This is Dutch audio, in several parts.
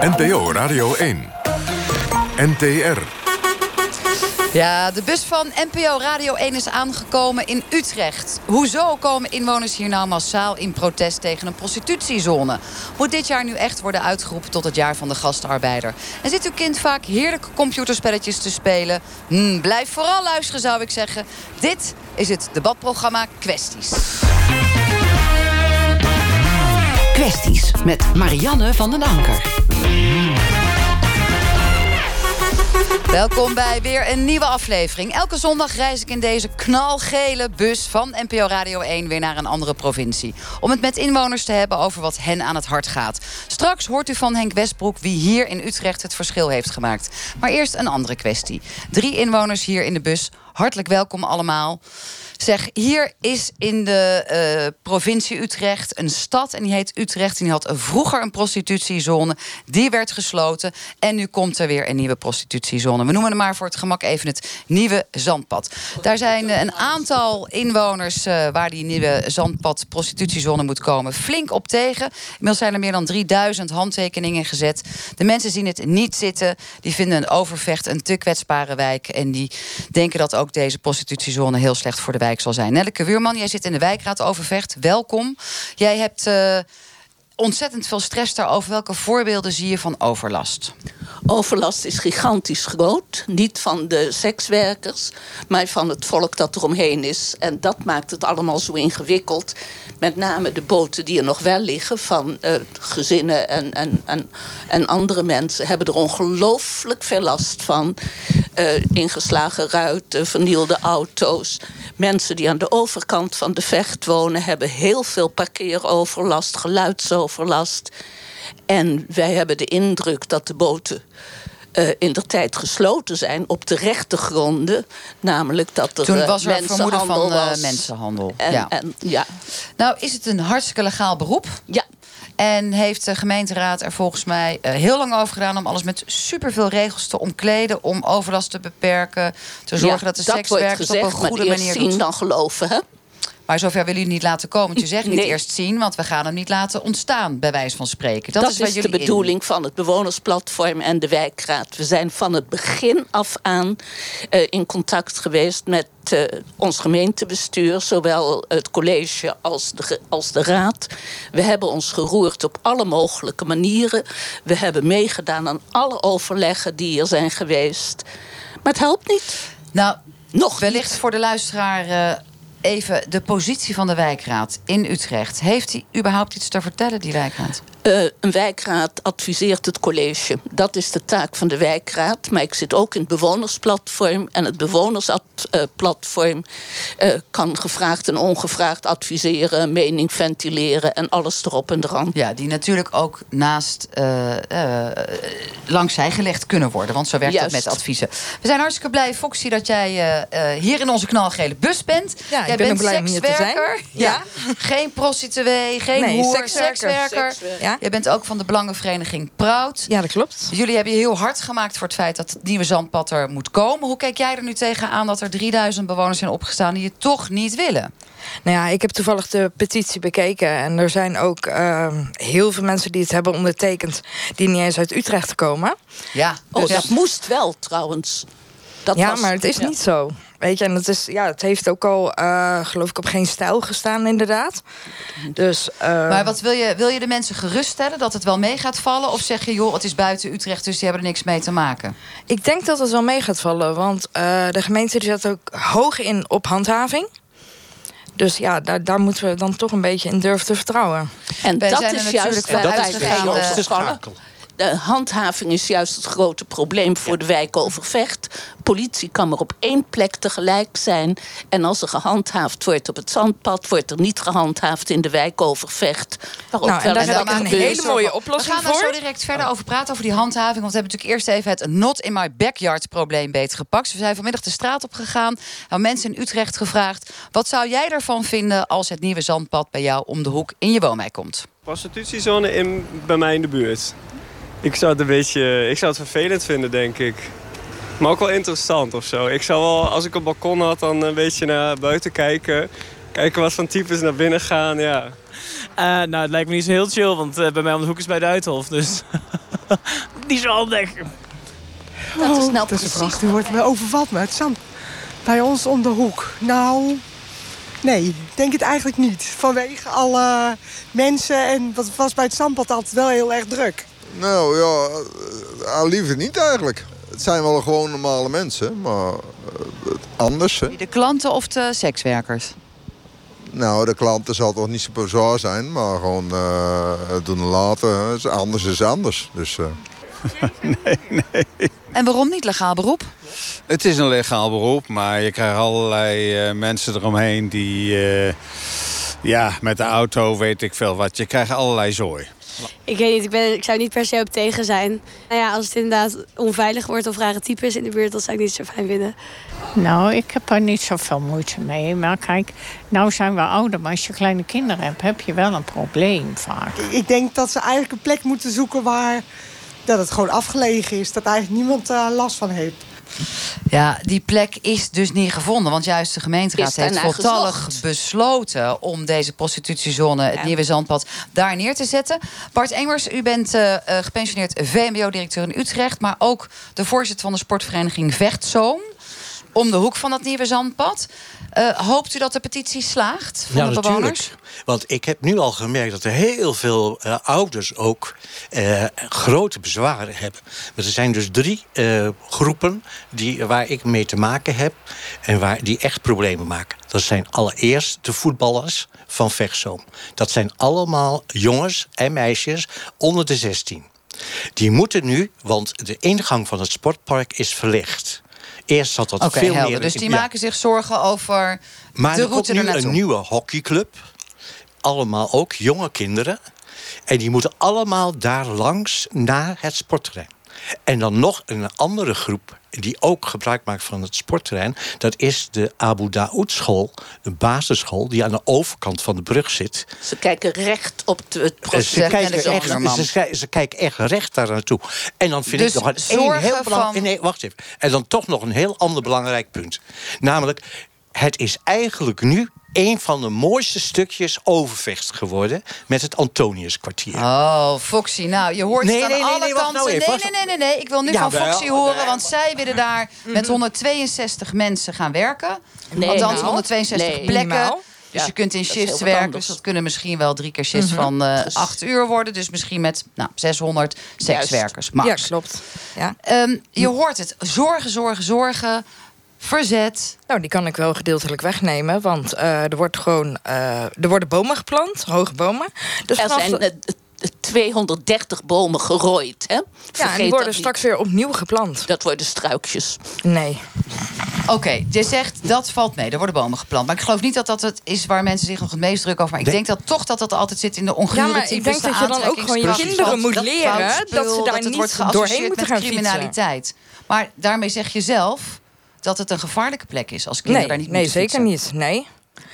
NPO Radio 1. NTR. Ja, de bus van NPO Radio 1 is aangekomen in Utrecht. Hoezo komen inwoners hier nou massaal in protest tegen een prostitutiezone? Moet dit jaar nu echt worden uitgeroepen tot het jaar van de gastarbeider? En zit uw kind vaak heerlijke computerspelletjes te spelen? Hm, blijf vooral luisteren, zou ik zeggen. Dit is het debatprogramma Kwesties. Kwesties met Marianne van den Anker. Welkom bij weer een nieuwe aflevering. Elke zondag reis ik in deze knalgele bus van NPO Radio 1 weer naar een andere provincie. Om het met inwoners te hebben over wat hen aan het hart gaat. Straks hoort u van Henk Westbroek wie hier in Utrecht het verschil heeft gemaakt. Maar eerst een andere kwestie. Drie inwoners hier in de bus. Hartelijk welkom allemaal. Zeg, hier is in de uh, provincie Utrecht een stad en die heet Utrecht. En die had vroeger een prostitutiezone. Die werd gesloten. En nu komt er weer een nieuwe prostitutiezone. We noemen het maar voor het gemak even het nieuwe zandpad. Daar zijn een aantal inwoners uh, waar die nieuwe zandpad prostitutiezone moet komen flink op tegen. Inmiddels zijn er meer dan 3000 handtekeningen gezet. De mensen zien het niet zitten. Die vinden een overvecht een te kwetsbare wijk. En die denken dat ook deze prostitutiezone heel slecht voor de wijk zal zijn. Nelleke Wuurman, jij zit in de wijkraad Overvecht. Welkom. Jij hebt uh, ontzettend veel stress daarover. Welke voorbeelden zie je van overlast? Overlast is gigantisch groot. Niet van de sekswerkers, maar van het volk dat eromheen is. En dat maakt het allemaal zo ingewikkeld. Met name de boten die er nog wel liggen van uh, gezinnen en, en, en, en andere mensen... hebben er ongelooflijk veel last van. Uh, ingeslagen ruiten, vernielde auto's. Mensen die aan de overkant van de vecht wonen... hebben heel veel parkeeroverlast, geluidsoverlast. En wij hebben de indruk dat de boten uh, in de tijd gesloten zijn op de rechte gronden. Namelijk dat er Toen was er mensenhandel vermoeden van uh, mensenhandel. En, ja. En, ja. Nou, is het een hartstikke legaal beroep? Ja. En heeft de gemeenteraad er volgens mij uh, heel lang over gedaan... om alles met superveel regels te omkleden... om overlast te beperken, te zorgen ja, dat de dat sekswerkers gezegd, op een goede manier zien dan geloven, hè? Maar zover willen jullie niet laten komen. Want je zegt niet Nee. eerst zien, want we gaan hem niet laten ontstaan, bij wijze van spreken. Dat, Dat, is, de in- bedoeling van het bewonersplatform en de wijkraad. We zijn van het begin af aan eh, in contact geweest met eh, ons gemeentebestuur, zowel het college als de, als de raad. We hebben ons geroerd op alle mogelijke manieren. We hebben meegedaan aan alle overleggen die er zijn geweest. Maar het helpt niet. Nou, Nog wellicht niet. voor de luisteraar eh, even de positie van de wijkraad in Utrecht. Heeft hij überhaupt iets te vertellen, die wijkraad? Eh, een wijkraad adviseert het college. Dat is de taak van de wijkraad. Maar ik zit ook in het bewonersplatform. En het bewonersplatform eh, kan gevraagd en ongevraagd adviseren, mening ventileren en alles erop en eraan. Ja, die natuurlijk ook naast eh, eh, langs zij gelegd kunnen worden. Want zo werkt Juist. dat met adviezen. We zijn hartstikke blij, Foxy, dat jij eh, eh, hier in onze knalgele bus bent. Ja, ik jij ben bent ook blij om hier te zijn. sekswerker. Ja. Geen prostituee, geen Nee, hoer, sekswerker. sekswerker. Ja. Jij bent ook van de Belangenvereniging Proud. ja, dat klopt. Jullie hebben je heel hard gemaakt voor het feit dat het nieuwe zandpad er moet komen. Hoe kijk jij er nu tegenaan dat er 3000 bewoners zijn opgestaan die het toch niet willen? Nou ja, ik heb toevallig de petitie bekeken. En er zijn ook ehm, heel veel mensen die het hebben ondertekend... die niet eens uit Utrecht komen. Ja, Oh, dus- dat moest wel trouwens. Dat ja, was- maar het is ja. niet zo. Weet je, en het, is, ja, het heeft ook al, eh, geloof ik, op geen stijl gestaan, inderdaad. Dus, eh, Maar wat wil je, wil je de mensen geruststellen dat het wel mee gaat vallen? Of zeg je, joh, het is buiten Utrecht, dus die hebben er niks mee te maken? ik denk dat het wel mee gaat vallen. Want eh, de gemeente die zet ook hoog in op handhaving. Dus ja, daar, daar moeten we dan toch een beetje in durven te vertrouwen. En Wij dat zijn is juist natuurlijk waar van wij De handhaving is juist het grote probleem voor de wijk Overvecht. Politie kan maar op één plek tegelijk zijn. En als er gehandhaafd wordt op het zandpad... wordt er niet gehandhaafd in de wijk Overvecht. Nou, en wel daar eens heb wat ik een gebeurt. hele mooie We oplossing gaan daar voor. zo direct verder over praten, over die handhaving. Want we hebben natuurlijk eerst even het not in my backyard probleem beter gepakt. Dus we zijn vanmiddag de straat op gegaan. Hebben mensen in Utrecht gevraagd. Wat zou jij ervan vinden als het nieuwe zandpad bij jou om de hoek in je woonwijk komt? Prostitutiezone in, bij mij in de buurt. Ik zou het een beetje, ik zou het vervelend vinden, denk ik. Maar ook wel interessant of zo. Ik zou wel, als ik een balkon had, dan een beetje naar buiten kijken. Kijken wat voor types naar binnen gaan, ja. Eh, nou, het lijkt me niet zo heel chill, want eh, bij mij om de hoek is bij de Uithof. Dus Die is al weg. Dat is nou dat is een precies vracht. Die wordt me overvalt me. Het zand bij ons om de hoek. Nou, nee, ik denk het eigenlijk niet. Vanwege alle mensen en wat was bij het zandpad altijd wel heel erg druk. Nou ja, uh, liever niet eigenlijk. Het zijn wel gewoon normale mensen, maar uh, anders. Hè? De klanten of de sekswerkers? Nou, de klanten zal toch niet zo zwaar zijn, maar gewoon uh, doen later. Anders is anders. Dus, nee, nee. En waarom niet legaal beroep? Het is een legaal beroep, maar je krijgt allerlei uh, mensen eromheen die... Uh, ja, met de auto weet ik veel wat. Je krijgt allerlei zooi. Ik weet niet, ik, ben, ik zou niet per se op tegen zijn. Nou ja, als het inderdaad onveilig wordt of rare types in de buurt... dat zou ik niet zo fijn vinden. Nou, ik heb er niet zoveel moeite mee. Maar kijk, nou zijn we ouder, maar als je kleine kinderen hebt... heb je wel een probleem vaak. Ik denk dat ze eigenlijk een plek moeten zoeken waar... dat het gewoon afgelegen is, dat eigenlijk niemand uh, last van heeft. Ja, die plek is dus niet gevonden. Want juist de gemeenteraad heeft voltallig besloten... om deze prostitutiezone, het ja. Nieuwe Zandpad, daar neer te zetten. Bart Engers, u bent uh, gepensioneerd VMBO-directeur in Utrecht... maar ook de voorzitter van de sportvereniging Vechtzoom... om de hoek van dat Nieuwe Zandpad. Uh, hoopt u dat de petitie slaagt van ja, de bewoners? Natuurlijk. Want ik heb nu al gemerkt dat er heel veel uh, ouders ook uh, grote bezwaren hebben. Maar er zijn dus drie groepen die, waar ik mee te maken heb... en waar, die echt problemen maken. Dat zijn allereerst de voetballers van Vechtzoom. Dat zijn allemaal jongens en meisjes onder de 16. Die moeten nu, want de ingang van het sportpark is verlicht... Eerst zat dat okay, veel helder. meer... Dus die ja. maken zich zorgen over maar de er route komt nu een nieuwe hockeyclub. Allemaal ook jonge kinderen. En die moeten allemaal daar langs naar het sportterrein. En dan nog een andere groep die ook gebruik maakt van het sportterrein. Dat is de Abu Daoud school, de basisschool... die aan de overkant van de brug zit. Ze kijken recht op het proces. Ze kijken, echt, ze, ze, kijken echt recht daar naartoe. En dan vind dus ik nog een, een heel belangrijk... Van... Nee, wacht even. En dan toch nog een heel ander belangrijk punt. Namelijk, het is eigenlijk nu een van de mooiste stukjes Overvecht geworden... met het Antoniuskwartier. Oh, Foxy. Nou, je hoort nee, het aan nee, alle nee, kanten. Nou nee, nee, nee, nee, nee. Ik wil nu ja, van Foxy wel, horen, nee. want zij willen daar met 162 mensen gaan werken. Nee, Althans, nou, 162 nee. plekken. Minimaal. Dus Ja, je kunt in shifts werken. Dus dat kunnen misschien wel drie keer shifts van uh, acht uur worden. Dus misschien met nou, 600 sekswerkers, max. Ja, klopt. Ja. Um, je hoort het. Zorgen, zorgen, zorgen. Verzet. Nou, die kan ik wel gedeeltelijk wegnemen. Want uh, er, wordt gewoon, uh, er worden bomen geplant, hoge bomen. Dus er zijn de... 230 bomen gerooid. Hè? ja, en die worden straks weer opnieuw geplant. Dat worden struikjes. Nee. Oké, okay, je zegt dat valt mee. Er worden bomen geplant. Maar ik geloof niet dat dat het is waar mensen zich nog het meest druk over maken. Maar ik denk dat toch dat dat altijd zit in de ongure Ja, maar ik denk dat je dan ook gewoon je kinderen moet leren... dat ze daar dat niet doorheen moeten gaan criminaliteit. Fietsen. Maar daarmee zeg je zelf dat het een gevaarlijke plek is als kinderen nee, daar niet Nee, zeker fietsen. niet. Nee.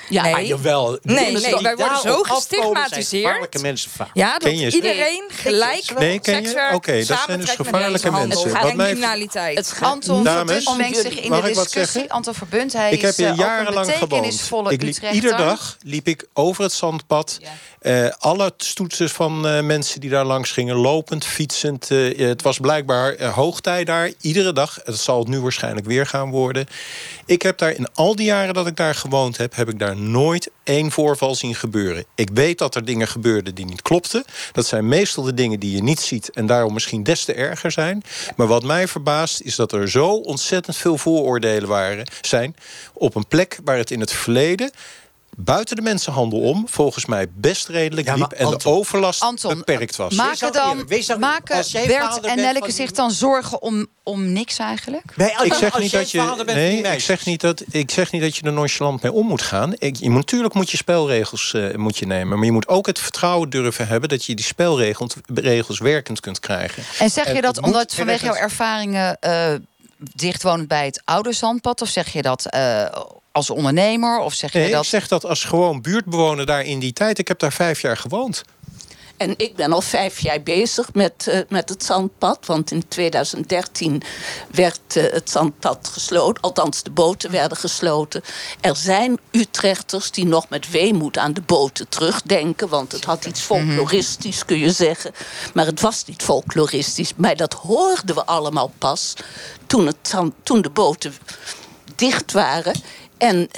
Ja, nee. jawel. Nee, nee, wij worden zo gestigmatiseerd. gevaarlijke mensen vaak. Ja, dat iedereen gelijk nee, je? Oké, okay, dat zijn dus gevaarlijke mensen. Wat mij... criminaliteit. Het Anton Dames, mengt zich in de discussie. Anton Verbunt, hij ik heb hier is jarenlang gewoond. Ik liep, iedere dag liep ik over het zandpad. Ja. Uh, alle stoetsen van uh, mensen die daar langs gingen, lopend, fietsend. Uh, het was blijkbaar hoogtij daar, iedere dag. Het zal het nu waarschijnlijk weer gaan worden. Ik heb daar in al die jaren dat ik daar gewoond heb... heb ik daar nooit één voorval zien gebeuren. Ik weet dat er dingen gebeurden die niet klopten. Dat zijn meestal de dingen die je niet ziet... en daarom misschien des te erger zijn. Maar wat mij verbaast is dat er zo ontzettend veel vooroordelen waren, zijn... op een plek waar het in het verleden buiten de mensenhandel om... volgens mij best redelijk liep... en de overlast Anton, beperkt was. Maken, dan, dan, maken Bert en Nelleke zich dan zorgen om, om niks eigenlijk? Nee, ik zeg niet dat je. Nee, ik zeg niet dat, ik zeg niet dat je er nonchalant mee om moet gaan. Ik, je moet, natuurlijk moet je spelregels uh, moet je nemen. Maar je moet ook het vertrouwen durven hebben... dat je die spelregels regels werkend kunt krijgen. En zeg je dat omdat vanwege jouw ervaringen... Uh, dichtwonend bij het oude zandpad? Of zeg je dat... Uh, als ondernemer? Of zeg nee, je dat... ik zeg dat als gewoon buurtbewoner daar in die tijd. Ik heb daar vijf jaar gewoond. En ik ben al vijf jaar bezig met, uh, met het zandpad. Want in 2013 werd uh, het zandpad gesloten. Althans, de boten werden gesloten. Er zijn Utrechters die nog met weemoed aan de boten terugdenken. Want het had iets mhm. folkloristisch, kun je zeggen. Maar het was niet folkloristisch. Maar dat hoorden we allemaal pas toen, het, toen de boten dicht waren. En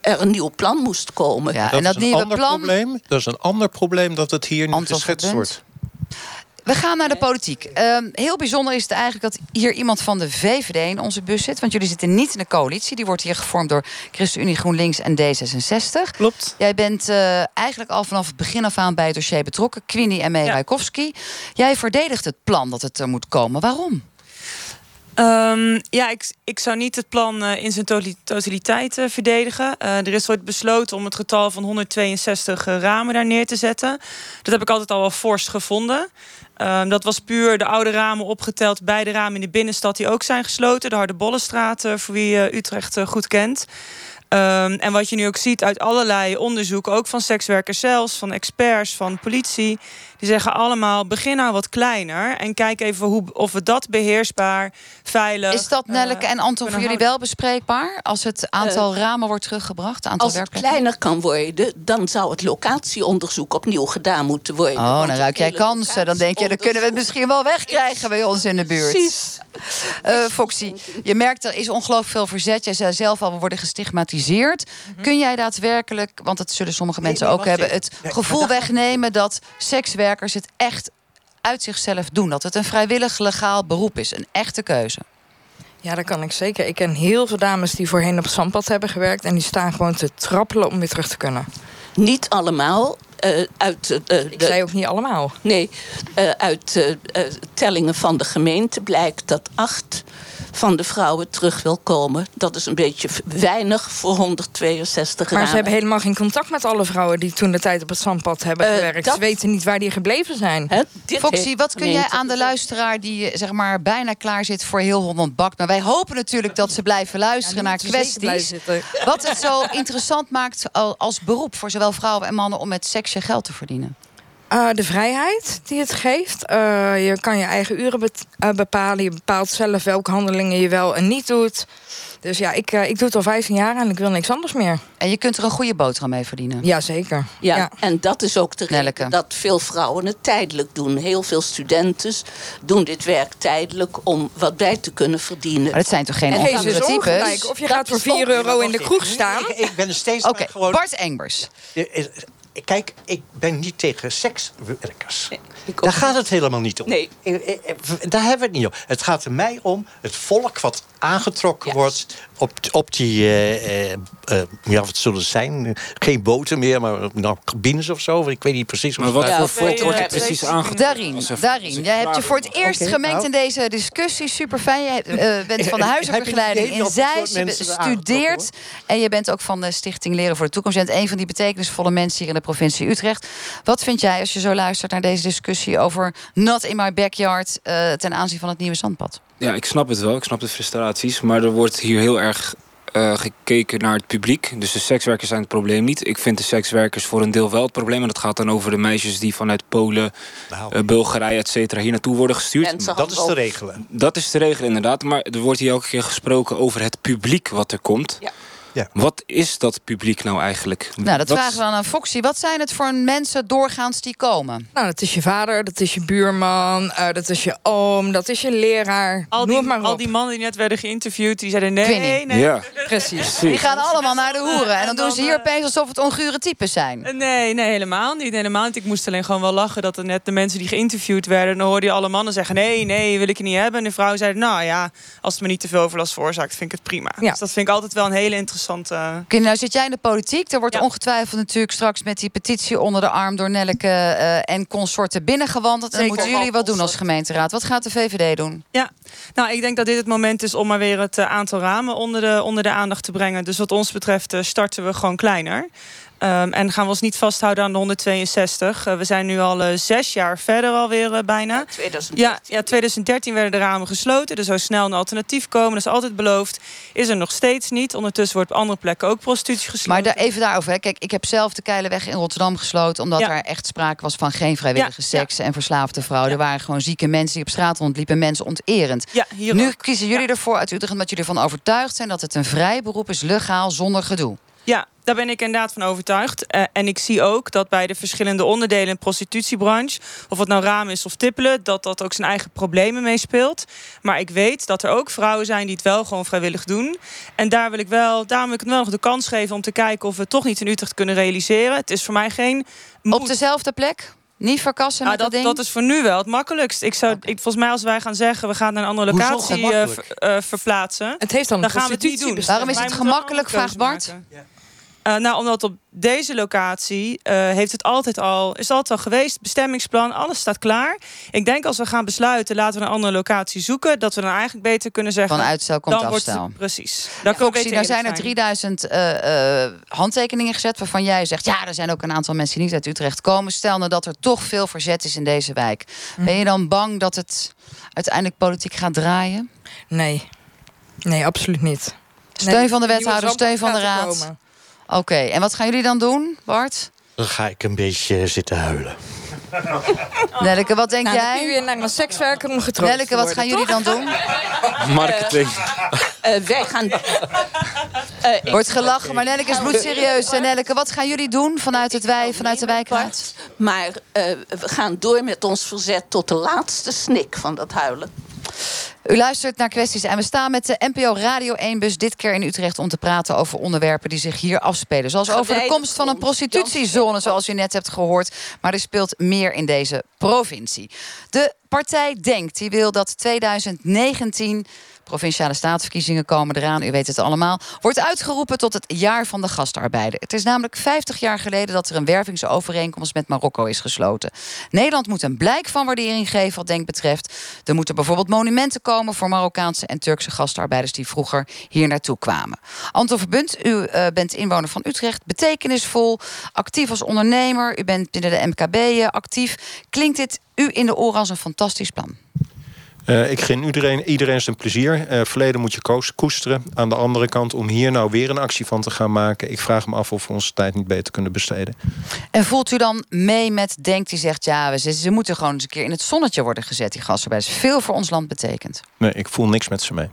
er een nieuw plan moest komen. Ja, dat en dat is een nieuwe ander plan. Probleem. Dat is een ander probleem dat het hier niet geschetst wordt. We gaan naar de politiek. Ehm, heel bijzonder is het eigenlijk dat hier iemand van de VVD in onze bus zit. Want jullie zitten niet in de coalitie. Die wordt hier gevormd door ChristenUnie, GroenLinks en D66. Klopt. Jij bent uh, eigenlijk al vanaf het begin af aan bij het dossier betrokken. Queenie en May ja. Jij verdedigt het plan dat het er moet komen. Waarom? Um, ja, ik, ik zou niet het plan uh, in zijn totaliteit uh, verdedigen. Uh, er is ooit besloten om het getal van 162 ramen daar neer te zetten. Dat heb ik altijd al wel fors gevonden. Um, dat was puur de oude ramen opgeteld, beide ramen in de binnenstad die ook zijn gesloten. De Harde Bollenstraat, voor wie Utrecht goed kent. Um, en wat je nu ook ziet uit allerlei onderzoeken, ook van sekswerkers zelfs, van experts, van politie, die zeggen allemaal: begin nou wat kleiner en kijk even hoe, of we dat beheersbaar, veilig. Is dat Nelleke en Anton voor jullie wel bespreekbaar als het aantal uh, ramen wordt teruggebracht? Aantal als het kleiner kan worden, dan zou het locatieonderzoek opnieuw gedaan moeten worden. Oh, dan ruik jij kansen. Dan denk je, dan kunnen we het misschien wel wegkrijgen bij ons in de buurt. Precies. Uh, Foxy, je merkt er is ongelooflijk veel verzet. Jij zei zelf al, we worden gestigmatiseerd. Mhm. Kun jij daadwerkelijk, want dat zullen sommige mensen ook hebben, het gevoel wegnemen dat het echt uit zichzelf doen? Dat het een vrijwillig legaal beroep is, een echte keuze? Ja, dat kan ik zeker. Ik ken heel veel dames die voorheen op zandpad hebben gewerkt... en die staan gewoon te trappelen om weer terug te kunnen. Niet allemaal. Uh, uit, uh, de, ik zei ook niet allemaal. Nee, uh, uit tellingen van de gemeente blijkt dat acht van de vrouwen terug wil komen. Dat is een beetje weinig voor 162 Maar ze hebben helemaal geen contact met alle vrouwen die toen de tijd op het zandpad hebben uh, gewerkt. Dat... Ze weten niet waar die gebleven zijn. Foxy, wat kun jij aan de luisteraar die zeg maar bijna klaar zit voor heel Holland bakt? Maar wij hopen natuurlijk dat ze blijven luisteren naar kwesties. Wat het zo interessant maakt als beroep voor zowel vrouwen en mannen om met seks je geld te verdienen. Uh, de vrijheid die het geeft. Uh, je kan je eigen uren be uh, bepalen. Je bepaalt zelf welke handelingen je wel en niet doet. Dus ja, ik, ik doe het al 15 jaar en ik wil niks anders meer. En je kunt er een goede boterham mee verdienen. Jazeker. Ja, ja. en dat is ook de reden dat veel vrouwen het tijdelijk doen. Heel veel studenten doen dit werk tijdelijk om wat bij te kunnen verdienen. Maar het zijn toch geen andere types? Of je gaat voor 4 euro in de kroeg staan. Ik, ik ben steeds Oké, okay, Bart Engbers. Kijk, ik ben niet tegen sekswerkers. Daar gaat het helemaal niet om. Nee. Daar hebben we het niet om. Het gaat er mij om het volk wat aangetrokken wordt op, op die, uh, uh, ja, wat zullen het zijn? Geen boten meer, maar nou, cabines of zo. Ik weet niet precies. Maar wat voor volk wordt er precies aangetrokken? Daarin, daarin. Jij hebt je voor het eerst gemengd nou. in deze discussie. Super fijn. Jij bent van de huisartsbegeleiding in Zeist. Je studeert. En je bent ook van de Stichting Leren voor de Toekomst. Je bent een van die betekenisvolle mensen hier in de provincie Utrecht. Wat vind jij als je zo luistert naar deze discussie over not in my backyard ten aanzien van het nieuwe zandpad? Ja, ik snap het wel. Ik snap de frustraties. Maar er wordt hier heel erg uh, gekeken naar het publiek. Dus de sekswerkers zijn het probleem niet. Ik vind de sekswerkers voor een deel wel het probleem. En dat gaat dan over de meisjes die vanuit Polen, nou. uh, Bulgarije, et cetera, hier naartoe worden gestuurd. Dat is te regelen. Dat is te regelen, inderdaad. Maar er wordt hier elke keer gesproken over het publiek wat er komt. Ja. Ja. Wat is dat publiek nou eigenlijk? Nou, dat vragen we aan Foxy. Wat zijn het voor mensen doorgaans die komen? Nou, dat is je vader, dat is je buurman, uh, dat is je oom, dat is je leraar. Al die, maar al die mannen die net werden geïnterviewd, die zeiden nee, nee, nee. Ja. Precies. Die gaan allemaal naar de hoeren. En dan doen ze hier opeens alsof het ongure types zijn. Eh, nee, nee, helemaal niet. Helemaal niet. Ik moest alleen gewoon wel lachen dat er net de mensen die geïnterviewd werden... dan hoorde je alle mannen zeggen, nee, nee, wil ik je niet hebben. En de vrouw zei, nou ja, als het me niet te veel overlast veroorzaakt, vind ik het prima. Ja. Dus dat vind ik altijd wel een hele interessante nou zit jij in de politiek. Er wordt ongetwijfeld natuurlijk straks met die petitie onder de arm door Nelleke uh, en consorten binnengewandeld. En dan moeten jullie wat doen als gemeenteraad. Wat gaat de VVD doen? Ja, nou ik denk dat dit het moment is om maar weer het eh, aantal ramen onder de, onder de aandacht te brengen. Dus wat ons betreft starten we gewoon kleiner. Um, en gaan we ons niet vasthouden aan de 162. we zijn nu al zes jaar verder alweer bijna. 2013. Ja, ja, 2013 werden de ramen gesloten. Er zou snel een alternatief komen. Dat is altijd beloofd. Is er nog steeds niet. Ondertussen wordt op andere plekken ook prostitutie gesloten. Maar daar, even daarover. Hè. Kijk, ik heb zelf de Keilenweg in Rotterdam gesloten... omdat er echt sprake was van geen vrijwillige seks en verslaafde vrouwen. Er waren gewoon zieke mensen die op straat rondliepen. Mensen onterend. nu kiezen jullie ervoor uit Utrecht... omdat jullie ervan overtuigd zijn dat het een vrij beroep is... legaal, zonder gedoe. Ja, daar ben ik inderdaad van overtuigd. Uh, en ik zie ook dat bij de verschillende onderdelen in de prostitutiebranche... of het nou raam is of tippelen... dat dat ook zijn eigen problemen meespeelt. Maar ik weet dat er ook vrouwen zijn die het wel gewoon vrijwillig doen. En daar wil ik wel, daarom wil ik wel nog de kans geven... om te kijken of we het toch niet in Utrecht kunnen realiseren. Het is voor mij geen... Op dezelfde plek? Niet verkassen met dat, ding? dat is voor nu wel het makkelijkst. Ik zou, ik, volgens mij als wij gaan zeggen... we gaan naar een andere locatie uh, verplaatsen... Het heeft dan, dan gaan we het niet doen. Waarom is het gemakkelijk, vraagt Bart? Uh, nou, omdat op deze locatie uh, heeft het altijd al, is het altijd al geweest. Bestemmingsplan, alles staat klaar. Ik denk als we gaan besluiten, laten we een andere locatie zoeken... dat we dan eigenlijk beter kunnen zeggen... Van uitstel komt dan afstel. Wordt, precies. Dan Foxy, daar zijn er 3000 uh, handtekeningen gezet... waarvan jij zegt, ja, er zijn ook een aantal mensen die niet uit Utrecht komen. Stel nou dat er toch veel verzet is in deze wijk. Mhm. Ben je dan bang dat het uiteindelijk politiek gaat draaien? Nee. Nee, absoluut niet. Steun Nee, van de wethouder, steun van de raad. komen. Oké, en wat gaan jullie dan doen, Bart? Dan ga ik een beetje zitten huilen. Nelleke, wat denk Nou, jij? kun je weer naar een sekswerker om getroost Nelleke, te wat worden, gaan jullie dan doen? Marketing. Eh, wij gaan... Eh, Wordt gelachen, maar Nelleke is bloedserieus. En Nelleke, wat gaan jullie doen vanuit, het wij, vanuit de wijkraad? Maar eh, we gaan door met ons verzet tot de laatste snik van dat huilen. U luistert naar kwesties en we staan met de NPO Radio 1-bus dit keer in Utrecht om te praten over onderwerpen die zich hier afspelen. Zoals over de komst van een prostitutiezone, zoals u net hebt gehoord. Maar er speelt meer in deze provincie. De partij Denkt, die wil dat 2019 provinciale staatsverkiezingen komen eraan, u weet het allemaal, wordt uitgeroepen tot het jaar van de gastarbeider. Het is namelijk 50 jaar geleden dat er een wervingsovereenkomst met Marokko is gesloten. Nederland moet een blijk van waardering geven wat Denk betreft. Er moeten bijvoorbeeld monumenten komen voor Marokkaanse en Turkse gastarbeiders die vroeger hier naartoe kwamen. Anton Verbunt, u eh, bent inwoner van Utrecht, betekenisvol, actief als ondernemer, u bent binnen de MKB eh, actief. Klinkt dit u in de oren als een fantastisch plan? Eh, ik gun iedereen, iedereen zijn plezier. Eh, verleden moet je koesteren. Aan de andere kant, om hier nou weer een actie van te gaan maken... ik vraag me af of we onze tijd niet beter kunnen besteden. En voelt u dan mee met Denk die zegt... ja, ze, ze moeten gewoon eens een keer in het zonnetje worden gezet, die gastarbeiders. Veel voor ons land betekent. Nee, ik voel niks met ze mee.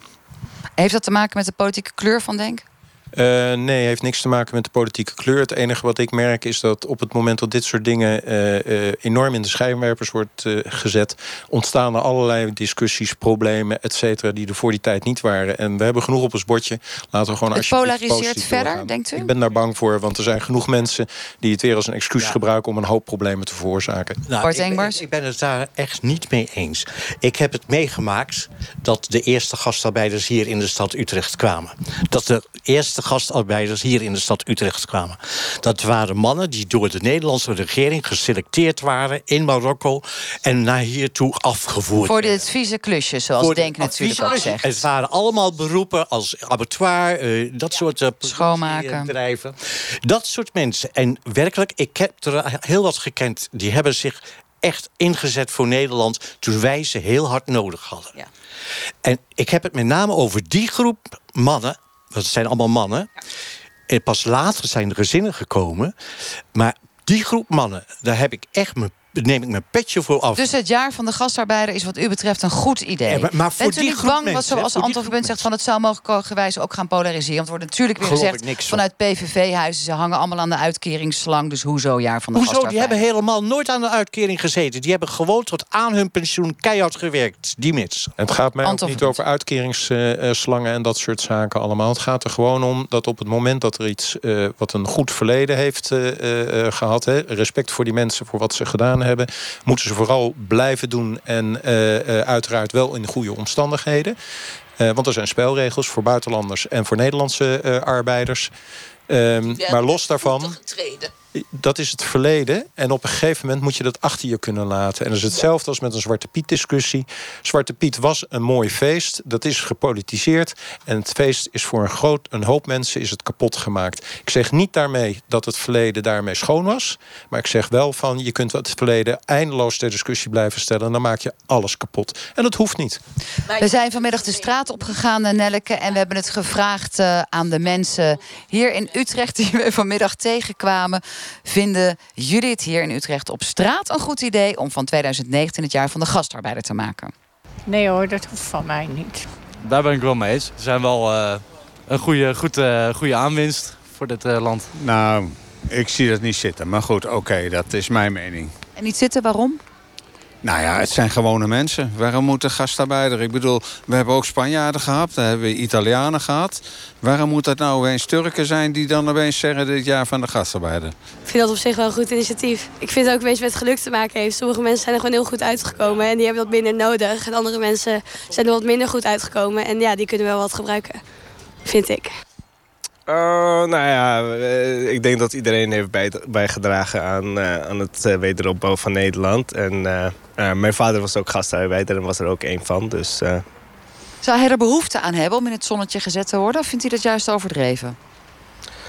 Heeft dat te maken met de politieke kleur van Denk? Eh, nee, heeft niks te maken met de politieke kleur. Het enige wat ik merk is dat op het moment dat dit soort dingen eh, eh, enorm in de schijnwerpers wordt gezet, ontstaan er allerlei discussies, problemen, et cetera, die er voor die tijd niet waren. En we hebben genoeg op ons bordje. Laten we gewoon Het polariseert verder, doorgaan. denkt u? Ik ben daar bang voor, want er zijn genoeg mensen die het weer als een excuus gebruiken om een hoop problemen te veroorzaken. Nou, ik, ben- ik ben het daar echt niet mee eens. Ik heb het meegemaakt dat de eerste gastarbeiders hier in de stad Utrecht kwamen. Dat de eerste gastarbeiders hier in de stad Utrecht kwamen. Dat waren mannen die door de Nederlandse regering geselecteerd waren in Marokko en naar hier toe afgevoerd Voor dit vieze klusje, zoals Voor de Denk natuurlijk ook zegt. Het waren allemaal beroepen als abattoir, eh, dat soort eh, Schoonmaken. bedrijven. Dat soort mensen. En werkelijk, ik heb er heel wat gekend. Die hebben zich echt ingezet voor Nederland toen wij ze heel hard nodig hadden. En ik heb het met name over die groep mannen. Dat zijn allemaal mannen. En pas later zijn er gezinnen gekomen. Maar die groep mannen, daar heb ik echt mijn, neem ik mijn petje voor af. Dus het jaar van de gastarbeider is wat u betreft een goed idee. Ja, maar- maar voor Bent u die niet groep bang, wat mensen, zoals die Anton Verbund zegt... van het zou mogelijkerwijs ook gaan polariseren? Want er wordt natuurlijk weer gezegd... vanuit PVV-huizen, ze hangen allemaal aan de uitkeringsslang... dus hoezo jaar van de Hoezo? Die gastarbeider? hebben helemaal nooit aan de uitkering gezeten. Die hebben gewoon tot aan hun pensioen keihard gewerkt. Die mits. Het gaat mij Anton ook niet over uitkeringsslangen en dat soort zaken allemaal. Het gaat er gewoon om dat op het moment dat er iets eh, wat een goed verleden heeft eh, eh, eh, gehad, hè, respect voor die mensen voor wat ze gedaan hebben, moeten ze vooral blijven doen en eh, eh, uiteraard wel in goede omstandigheden. Eh, want er zijn spelregels voor buitenlanders en voor Nederlandse arbeiders. Ehm, maar los daarvan. Dat is het verleden. En op een gegeven moment moet je dat achter je kunnen laten. En dat is hetzelfde als met een Zwarte Piet discussie. Zwarte Piet was een mooi feest. Dat is gepolitiseerd. En het feest is voor een, groot, een hoop mensen is het kapot gemaakt. Ik zeg niet daarmee dat het verleden daarmee schoon was. Maar ik zeg wel van je kunt het verleden eindeloos ter discussie blijven stellen. En dan maak je alles kapot. En dat hoeft niet. We zijn vanmiddag de straat opgegaan, eh, Nelleke. En we hebben het gevraagd uh, aan de mensen hier in Utrecht die we vanmiddag tegenkwamen. Vinden jullie het hier in Utrecht op straat een goed idee om van 2019 het jaar van de gastarbeider te maken? Nee hoor, dat hoeft van mij niet. Daar ben ik wel mee eens. We zijn wel uh, een goede, goed, uh, goede aanwinst voor dit uh, land. Nou, ik zie dat niet zitten. Maar goed, oké, dat is mijn mening. En niet zitten, waarom? Nou ja, het zijn gewone mensen. Waarom moeten gastarbeider? Ik bedoel, we hebben ook Spanjaarden gehad. We hebben Italianen gehad. Waarom moet dat nou opeens Turken zijn die dan opeens zeggen dit jaar van de gastarbeider? Ik vind dat op zich wel een goed initiatief. Ik vind het ook een beetje met geluk te maken heeft. Sommige mensen zijn er gewoon heel goed uitgekomen en die hebben wat minder nodig. En andere mensen zijn er wat minder goed uitgekomen en ja, die kunnen wel wat gebruiken. Vind ik. Uh, nou ja, uh, ik denk dat iedereen heeft bij, bijgedragen aan, uh, aan het wederopbouw van Nederland. En mijn vader was ook gastarbeider en was er ook één van. Dus, Zou hij er behoefte aan hebben om in het zonnetje gezet te worden? Of vindt hij dat juist overdreven?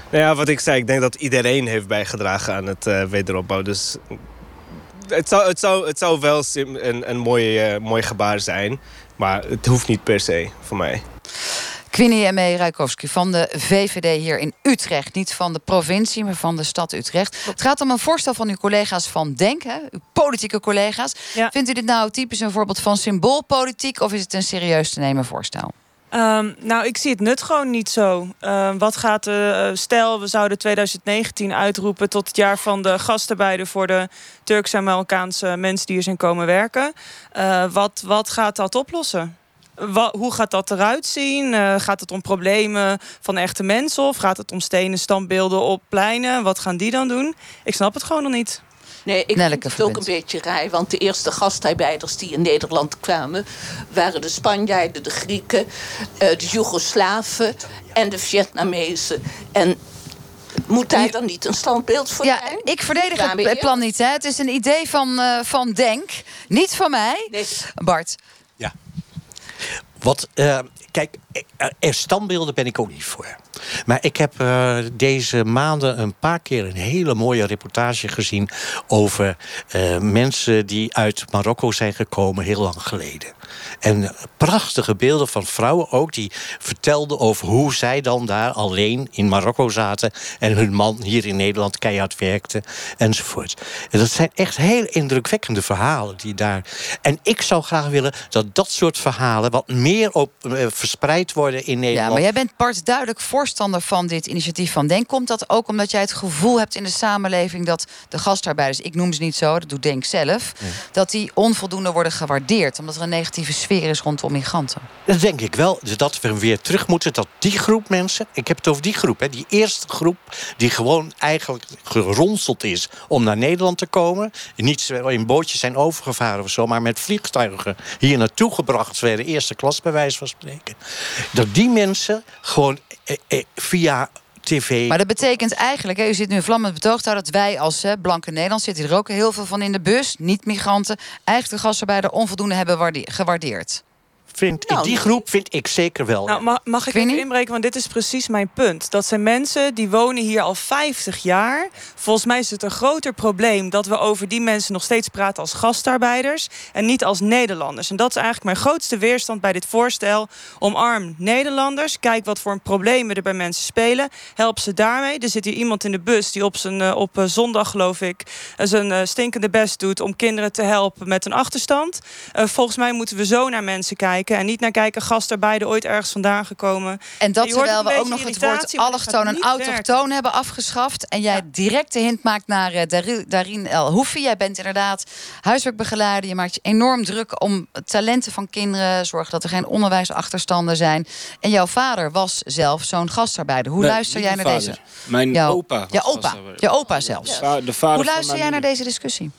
Nou ja, wat ik zei, ik denk dat iedereen heeft bijgedragen aan het wederopbouw. Dus het zou, het zou, het zou wel een, een mooi, mooi gebaar zijn. Maar het hoeft niet per se voor mij. Queenie M.E. Ruikowski van de VVD hier in Utrecht. Niet van de provincie, maar van de stad Utrecht. Het gaat om een voorstel van uw collega's van Denk, hè, uw politieke collega's. Vindt u dit nou typisch een voorbeeld van symboolpolitiek... of is het een serieus te nemen voorstel? Um, nou, ik zie het nut gewoon niet zo. Uh, wat gaat de uh, stel, we zouden 2019 uitroepen tot het jaar van de gastarbeider voor de Turkse en Marokkaanse mensen die hier zijn komen werken. Uh, wat, wat gaat dat oplossen? Hoe gaat dat eruit zien? Uh, gaat het om problemen van echte mensen of gaat het om stenen standbeelden op pleinen? Wat gaan die dan doen? Ik snap het gewoon nog niet. Nee, ik Nelke vind het ook een beetje raar. Want de eerste gastarbeiders die in Nederland kwamen... waren de Spanjaarden, de Grieken, uh, de Joegoslaven en de Vietnamezen. En moet daar dan niet een standbeeld voor ja, Ik verdedig het plan niet. Hè. Het is een idee van, uh, van Denk. Niet van mij. Nee. Bart. Wat, uh, kijk, er standbeelden ben ik ook niet voor. Maar ik heb uh, deze maanden een paar keer een hele mooie reportage gezien over mensen die uit Marokko zijn gekomen heel lang geleden. En prachtige beelden van vrouwen ook, die vertelden over hoe zij dan daar alleen in Marokko zaten en hun man hier in Nederland keihard werkte enzovoort. En dat zijn echt heel indrukwekkende verhalen die daar. En ik zou graag willen dat dat soort verhalen wat meer op, uh, verspreid worden in Nederland. Ja, maar jij bent Bart duidelijk voorstander van dit initiatief van Denk. Komt dat ook omdat jij het gevoel hebt in de samenleving dat de gastarbeiders, ik noem ze niet zo, dat doet Denk zelf, dat die onvoldoende worden gewaardeerd, omdat er een negatieve sfeer is rondom migranten? Dat denk ik wel. Dat we weer terug moeten. Dat die groep mensen, ik heb het over die groep, hè, die eerste groep die gewoon eigenlijk geronseld is om naar Nederland te komen. Niet in bootjes zijn overgevaren of zo, maar met vliegtuigen hier naartoe gebracht werden. Eerste klas bij wijze van spreken. Dat die mensen gewoon eh, eh, via TV. Maar dat betekent eigenlijk, hè, u zit nu vlammend betoogd dat wij als blanke Nederland zitten er ook heel veel van in de bus, niet-migranten, eigenlijk de gastarbeider onvoldoende hebben gewaardeerd. Vind, nou, in die groep vind ik zeker wel. Nou, mag, mag ik even inbreken? Want dit is precies mijn punt. Dat zijn mensen die wonen hier al 50 jaar. Volgens mij is het een groter probleem dat we over die mensen nog steeds praten als gastarbeiders en niet als Nederlanders. En dat is eigenlijk mijn grootste weerstand bij dit voorstel. Omarm Nederlanders. Kijk wat voor problemen er bij mensen spelen. Help ze daarmee. Er zit hier iemand in de bus die op, zijn, eh, op eh, zondag, geloof ik, eh, zijn stinkende best doet om kinderen te helpen met een achterstand. volgens mij moeten we zo naar mensen kijken. En niet naar kijken, gastarbeider ooit ergens vandaan gekomen. En dat terwijl we ook nog het woord allochtoon en autochtoon hebben afgeschaft. En jij direct de hint maakt naar uh, Darin El Hoefi. Jij bent inderdaad huiswerkbegeleider. Je maakt je enorm druk om talenten van kinderen. Zorgen dat er geen onderwijsachterstanden zijn. En jouw vader was zelf zo'n gastarbeider. Hoe luister jij naar deze? Mijn opa. Je opa. Je opa zelfs. De vader Hoe luister jij naar deze discussie?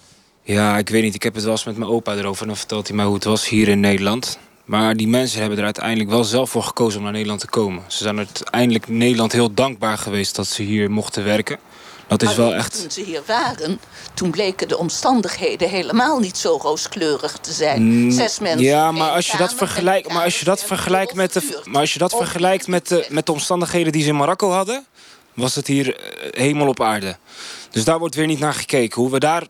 Ja, ik weet niet. Ik heb het wel eens met mijn opa erover. En dan vertelt hij mij hoe het was hier in Nederland. Maar die mensen hebben er uiteindelijk wel zelf voor gekozen om naar Nederland te komen. Ze zijn uiteindelijk Nederland heel dankbaar geweest dat ze hier mochten werken. Dat is Maar wel echt... Toen ze hier waren, toen bleken de omstandigheden helemaal niet zo rooskleurig te zijn. Mm, Zes mensen. Ja, maar als je dat vergelijkt, maar als je dat vergelijkt met de, maar als je dat vergelijkt met de, met de omstandigheden die ze in Marokko hadden, was het hier eh, hemel op aarde. Dus daar wordt weer niet naar gekeken. Hoe we daar,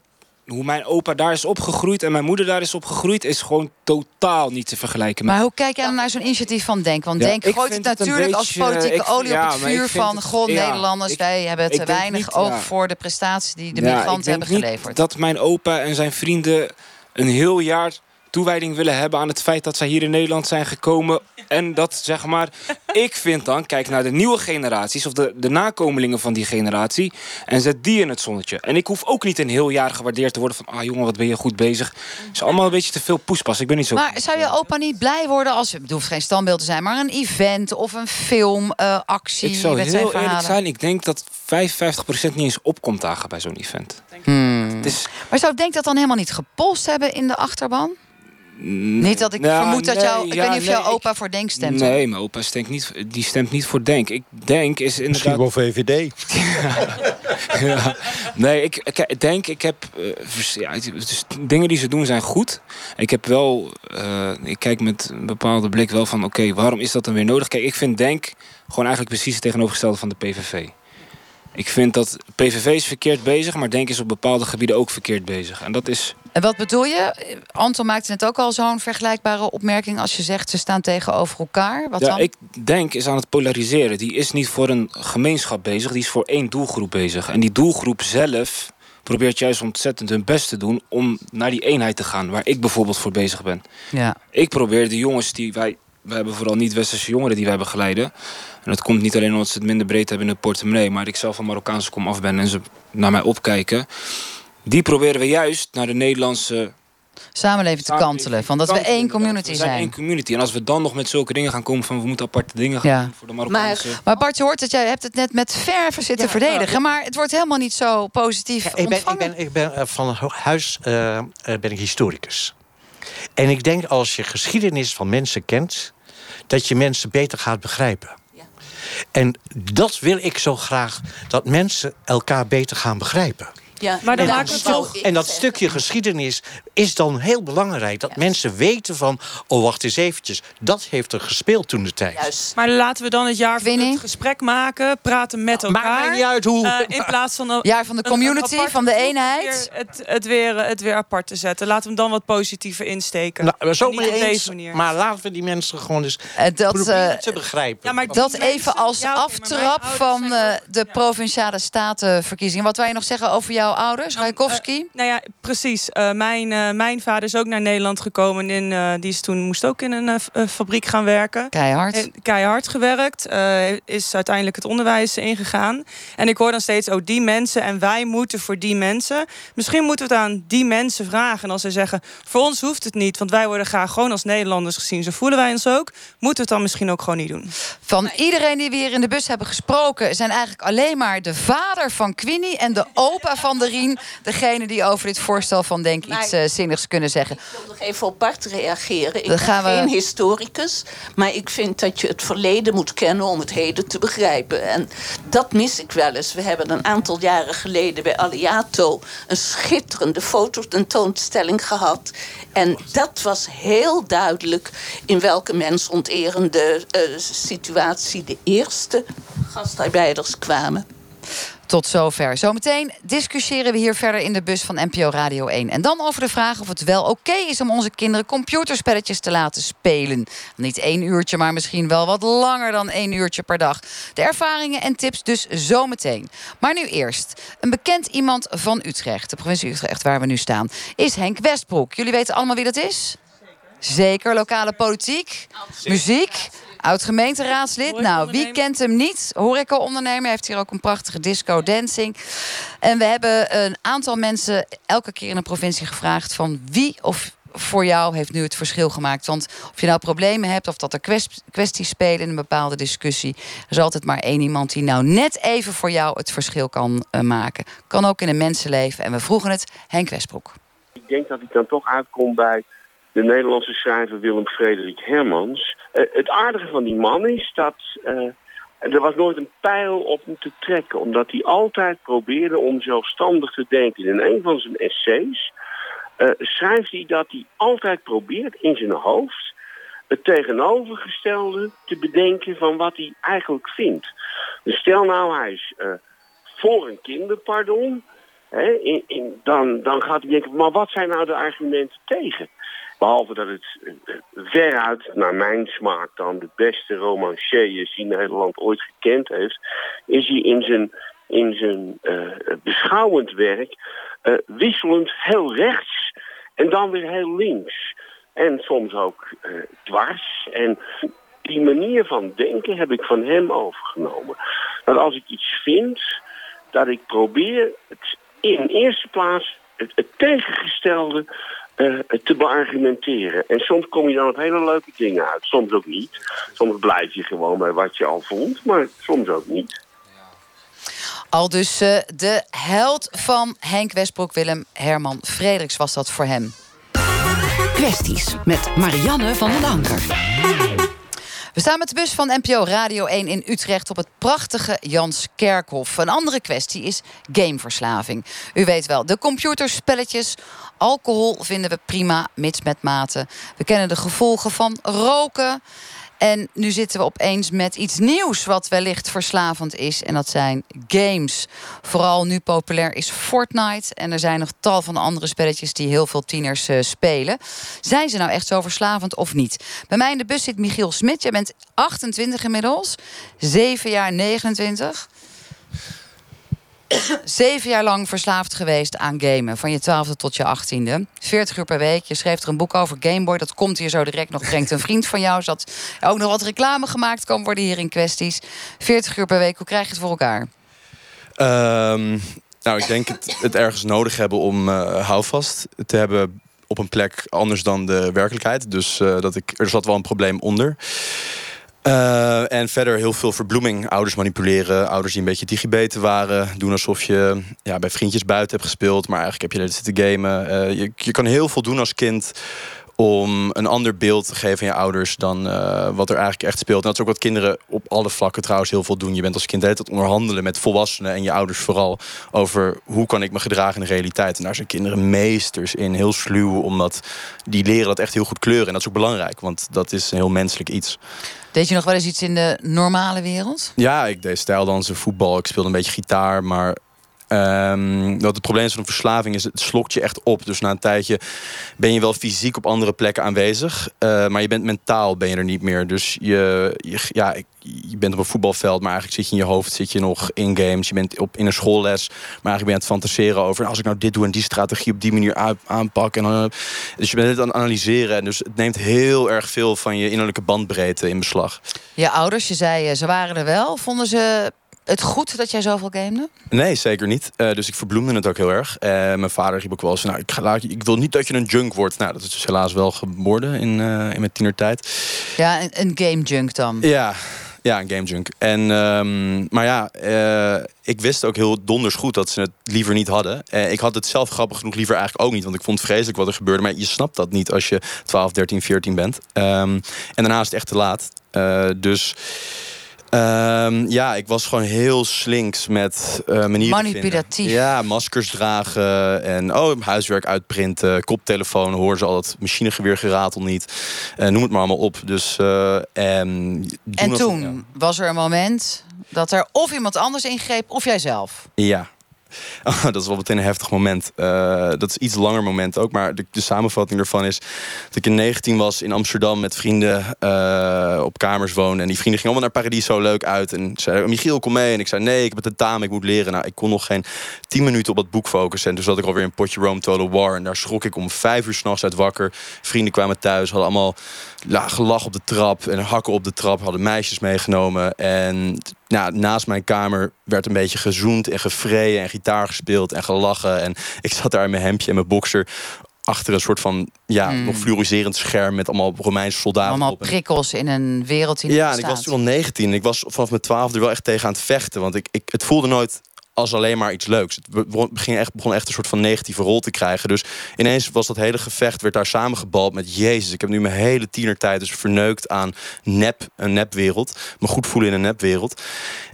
hoe mijn opa daar is opgegroeid en mijn moeder daar is opgegroeid, is gewoon totaal niet te vergelijken. Met Maar hoe kijk jij dan naar zo'n initiatief van Denk? Want Ja, Denk gooit het natuurlijk als politieke ik- olie ja, op het vuur van... het- ja, Nederlanders, ik- wij hebben te weinig niet, oog voor de prestaties die de migranten hebben geleverd. dat mijn opa en zijn vrienden een heel jaar toewijding willen hebben aan het feit dat zij hier in Nederland zijn gekomen. En dat zeg maar, ik vind dan, kijk naar de nieuwe generaties of de, de nakomelingen van die generatie. En zet die in het zonnetje. En ik hoef ook niet een heel jaar gewaardeerd te worden van, ah jongen, wat ben je goed bezig. Het is allemaal een beetje te veel poespas. Ik ben niet zo. Maar zou je opa niet blij worden als... Het hoeft geen standbeeld te zijn, maar een event of een film, eh, actie ik zou heel verhalen? eerlijk zijn, ik denk dat 55% niet eens opkomt dagen bij zo'n event. Hmm. Het is, Maar zou Denk dat dan helemaal niet gepolst hebben in de achterban? Niet dat ik Ja, vermoed dat nee, jou... Ik ja, weet niet of jouw opa voor Denk stemt. Nee, mijn opa stemt niet, die stemt niet voor Denk. Ik denk is inderdaad... Misschien wel VVD. ja. Nee, ik, ik denk, ik heb... ja, is- dingen die ze doen zijn goed. Ik heb wel... eh, ik kijk met een bepaalde blik wel van... Oké, waarom is dat dan weer nodig? Kijk, ik vind Denk gewoon eigenlijk precies het tegenovergestelde van de PVV. Ik vind dat PVV is verkeerd bezig... maar Denk is op bepaalde gebieden ook verkeerd bezig. En dat is... En wat bedoel je? Anton maakte net ook al zo'n vergelijkbare opmerking... als je zegt ze staan tegenover elkaar. Wat ja, dan? ik denk is aan het polariseren. Die is niet voor een gemeenschap bezig, die is voor één doelgroep bezig. En die doelgroep zelf probeert juist ontzettend hun best te doen om naar die eenheid te gaan, waar ik bijvoorbeeld voor bezig ben. Ja. Ik probeer de jongens die wij. We hebben vooral niet-westerse jongeren die wij begeleiden. En dat komt niet alleen omdat ze het minder breed hebben in de portemonnee, maar ik zelf van Marokkaanse kom af ben en ze naar mij opkijken. Die proberen we juist naar de Nederlandse Samenleving te kantelen. Van dat we één community we zijn. zijn. één community. En als we dan nog met zulke dingen gaan komen van we moeten aparte dingen gaan Ja. doen voor de Marokkaanse. Maar Bart, je hoort het, jij hebt het net met verven zitten Ja, verdedigen. nou, maar het wordt helemaal niet zo positief Ik ben, ik ontvangen. ben, ik ben eh, van huis eh, ben ik historicus. En ik denk als je geschiedenis van mensen kent, dat je mensen beter gaat begrijpen. En dat wil ik zo graag, dat mensen elkaar beter gaan begrijpen. Ja, Maar dan en, maken we dat, toch- en dat stukje geschiedenis is dan heel belangrijk. Dat mensen weten van, oh wacht eens eventjes, dat heeft er gespeeld toen de tijd. Maar laten we dan het jaar van het gesprek maken, praten met elkaar. Maakt mij niet uit hoe. Eh, in plaats van een, Jaar van de community, een van de eenheid. weer Het, het, weer, het weer apart te zetten. Laten we hem dan wat positiever insteken. Nou, zo mee op eens, deze manier. maar laten we die mensen gewoon eens Eh, dat, proberen eh, te begrijpen. Ja, maar Dat even als ja, aftrap van eh, de provinciale statenverkiezingen. Wat wil je nog zeggen over jouw ouders, Rajkowski? Nou ja, precies. Eh, mijn, eh, mijn vader is ook naar Nederland gekomen. En, eh, die is toen, moest ook in een eh, eh, fabriek gaan werken. Keihard. En keihard gewerkt. eh, is uiteindelijk het onderwijs ingegaan. En ik hoor dan steeds, oh die mensen en wij moeten voor die mensen. Misschien moeten we het aan die mensen vragen. En als zij zeggen, voor ons hoeft het niet. Want wij worden graag gewoon als Nederlanders gezien. Zo voelen wij ons ook. Moeten we het dan misschien ook gewoon niet doen. Van iedereen die we hier in de bus hebben gesproken... zijn eigenlijk alleen maar de vader van Queenie en de opa van de Degene die over dit voorstel van Denk iets eh, zinnigs kunnen zeggen. Ik wil nog even op Bart reageren. Ik Dan ben gaan we- geen historicus, maar ik vind dat je het verleden moet kennen om het heden te begrijpen. En dat mis ik wel eens. We hebben een aantal jaren geleden bij Aliato een schitterende fototentoonstelling gehad. En dat was heel duidelijk in welke mensonterende eh, situatie de eerste gastarbeiders kwamen. Tot zover. Zometeen discussiëren we hier verder in de bus van NPO Radio 1. En dan over de vraag of het wel oké is om onze kinderen computerspelletjes te laten spelen. Niet één uurtje, maar misschien wel wat langer dan één uurtje per dag. De ervaringen en tips dus zometeen. Maar nu eerst. Een bekend iemand van Utrecht, de provincie Utrecht waar we nu staan, is Henk Westbroek. Jullie weten allemaal wie dat is? Zeker, lokale politiek, muziek, oud-gemeenteraadslid. Nou, wie kent hem niet? Horeca-ondernemer, heeft hier ook een prachtige disco-dancing. En we hebben een aantal mensen elke keer in de provincie gevraagd... van wie of voor jou heeft nu het verschil gemaakt. Want of je nou problemen hebt of dat er kwest- kwesties spelen in een bepaalde discussie... er is altijd maar één iemand die nou net even voor jou het verschil kan eh, maken. Kan ook in een mensenleven. En we vroegen het Henk Westbroek. Ik denk dat ik dan toch uitkom bij de Nederlandse schrijver Willem Frederik Hermans. Eh, het aardige van die man is dat eh, er was nooit een pijl op hem te trekken, omdat hij altijd probeerde om zelfstandig te denken. In een van zijn essays uh, schrijft hij dat hij altijd probeert in zijn hoofd het tegenovergestelde te bedenken van wat hij eigenlijk vindt. Dus stel nou, hij is voor een kinderpardon. Hè, in, dan, dan gaat hij denken, maar wat zijn nou de argumenten tegen? Behalve dat het uh, veruit, naar mijn smaak dan, de beste romancier die Nederland ooit gekend heeft, is hij in zijn, in zijn uh, beschouwend werk wisselend heel rechts en dan weer heel links. En soms ook dwars. En die manier van denken heb ik van hem overgenomen. Dat als ik iets vind, dat ik probeer het in eerste plaats het, het tegengestelde uh, te beargumenteren. En soms kom je dan op hele leuke dingen uit. Soms ook niet. Soms blijf je gewoon bij wat je al vond, maar soms ook niet. Al dus uh, de held van Henk Westbroek, Willem Herman Frederiks was dat voor hem. Kwesties met Marianne van den Anker. We staan met de bus van NPO Radio 1 in Utrecht op het prachtige Jans Kerkhof. Een andere kwestie is gameverslaving. U weet wel, de computerspelletjes. Alcohol vinden we prima, mits met mate. We kennen de gevolgen van roken. En nu zitten we opeens met iets nieuws wat wellicht verslavend is. En dat zijn games. Vooral nu populair is Fortnite. En er zijn nog tal van andere spelletjes die heel veel tieners uh, spelen. Zijn ze nou echt zo verslavend of niet? Bij mij in de bus zit Michiel Smit. Jij bent 28 inmiddels. 7 jaar 29. Zeven jaar lang verslaafd geweest aan gamen. Van je twaalfde tot je achttiende. 40 uur per week. Je schreef er een boek over Gameboy. Dat komt hier zo direct nog. Brengt een vriend van jou. Zat ook nog wat reclame gemaakt kan worden hier in kwesties. 40 uur per week. Hoe krijg je het voor elkaar? Um, nou, ik denk het, het, ergens nodig hebben om uh, houvast te hebben op een plek anders dan de werkelijkheid. Dus uh, dat ik, er zat wel een probleem onder. Uh, en verder heel veel verbloeming. Ouders manipuleren. Ouders die een beetje digibeten waren. Doen alsof je ja, bij vriendjes buiten hebt gespeeld. Maar eigenlijk heb je net zitten gamen. Uh, je, je kan heel veel doen als kind om een ander beeld te geven aan je ouders dan uh, wat er eigenlijk echt speelt. En dat is ook wat kinderen op alle vlakken trouwens heel veel doen. Je bent als kind het onderhandelen met volwassenen en je ouders vooral over hoe kan ik me gedragen in de realiteit. En daar zijn kinderen meesters in, heel sluw, omdat die leren dat echt heel goed kleuren. En dat is ook belangrijk, want dat is een heel menselijk iets. Deed je nog wel eens iets in de normale wereld? Ja, ik deed stijldansen, voetbal, ik speelde een beetje gitaar, maar Um, wat het probleem van een verslaving is, het slokt je echt op. Dus na een tijdje ben je wel fysiek op andere plekken aanwezig. Uh, maar je bent mentaal ben je er niet meer. Dus je, ja, je bent op een voetbalveld, maar eigenlijk zit je in je hoofd zit je nog in games. Je bent op, in een schoolles, maar eigenlijk ben je aan het fantaseren over... als ik nou dit doe en die strategie op die manier aanpak. En dan, dus je bent het aan het analyseren. En dus het neemt heel erg veel van je innerlijke bandbreedte in beslag. Je ouders, je zei, eh, ze waren er wel. Vonden ze het goed dat jij zoveel gamede? Nee, zeker niet. Uh, dus ik verbloemde het ook heel erg. Uh, mijn vader riep ook wel eens, nou, ik, ga, ik wil niet dat je een junk wordt. Nou, dat is dus helaas wel geworden in, uh, in mijn tienertijd. Ja, een, een game junk dan? Ja, ja, een game junk. En, um, maar ja, ik wist ook heel donders goed dat ze het liever niet hadden. ik had het zelf grappig genoeg liever eigenlijk ook niet. Want ik vond het vreselijk wat er gebeurde. Maar je snapt dat niet als je 12, 13, 14 bent. Um, en daarna is het echt te laat. dus... Um, ja, ik was gewoon heel slinks met uh, manieren Manipulatief. Ja, maskers dragen en oh, huiswerk uitprinten, koptelefoon, hoor ze al het machinegeweer geratel niet. Uh, noem het maar allemaal op. Dus, uh, en en toen was er een moment dat er of iemand anders ingreep of jijzelf. Ja, Oh, dat is wel meteen een heftig moment. Uh, dat is iets langer moment ook. Maar de, samenvatting ervan is dat ik in 19 was in Amsterdam met vrienden uh, op kamers wonen. En die vrienden gingen allemaal naar Paradiso leuk uit. En zeiden, Michiel, kom mee. En ik zei, nee, ik heb het tentamen, ik moet leren. Nou, ik kon nog geen 10 minuten op dat boek focussen. En toen zat ik alweer in Potje Rome Total War. En daar schrok ik om vijf uur s'nachts uit wakker. Vrienden kwamen thuis, hadden allemaal gelach op de trap en hakken op de trap. Hadden meisjes meegenomen. En nou, naast mijn kamer werd een beetje gezoend en gevreden en gitaar gespeeld en gelachen. En ik zat daar in mijn hemdje en mijn boxer achter een soort van ja, hmm. nog fluoriserend scherm met allemaal Romeinse soldaten. Allemaal prikkels in een wereld in Ja, en ik was toen al 19. Ik was vanaf mijn twaalfde wel echt tegen aan het vechten. Want ik, ik, het voelde nooit als alleen maar iets leuks. Het begon echt, begon echt een soort van negatieve rol te krijgen. Dus ineens was dat hele gevecht werd daar samengebald met Jezus. Ik heb nu mijn hele tienertijd dus verneukt aan nep, een nepwereld. Me goed voelen in een nepwereld.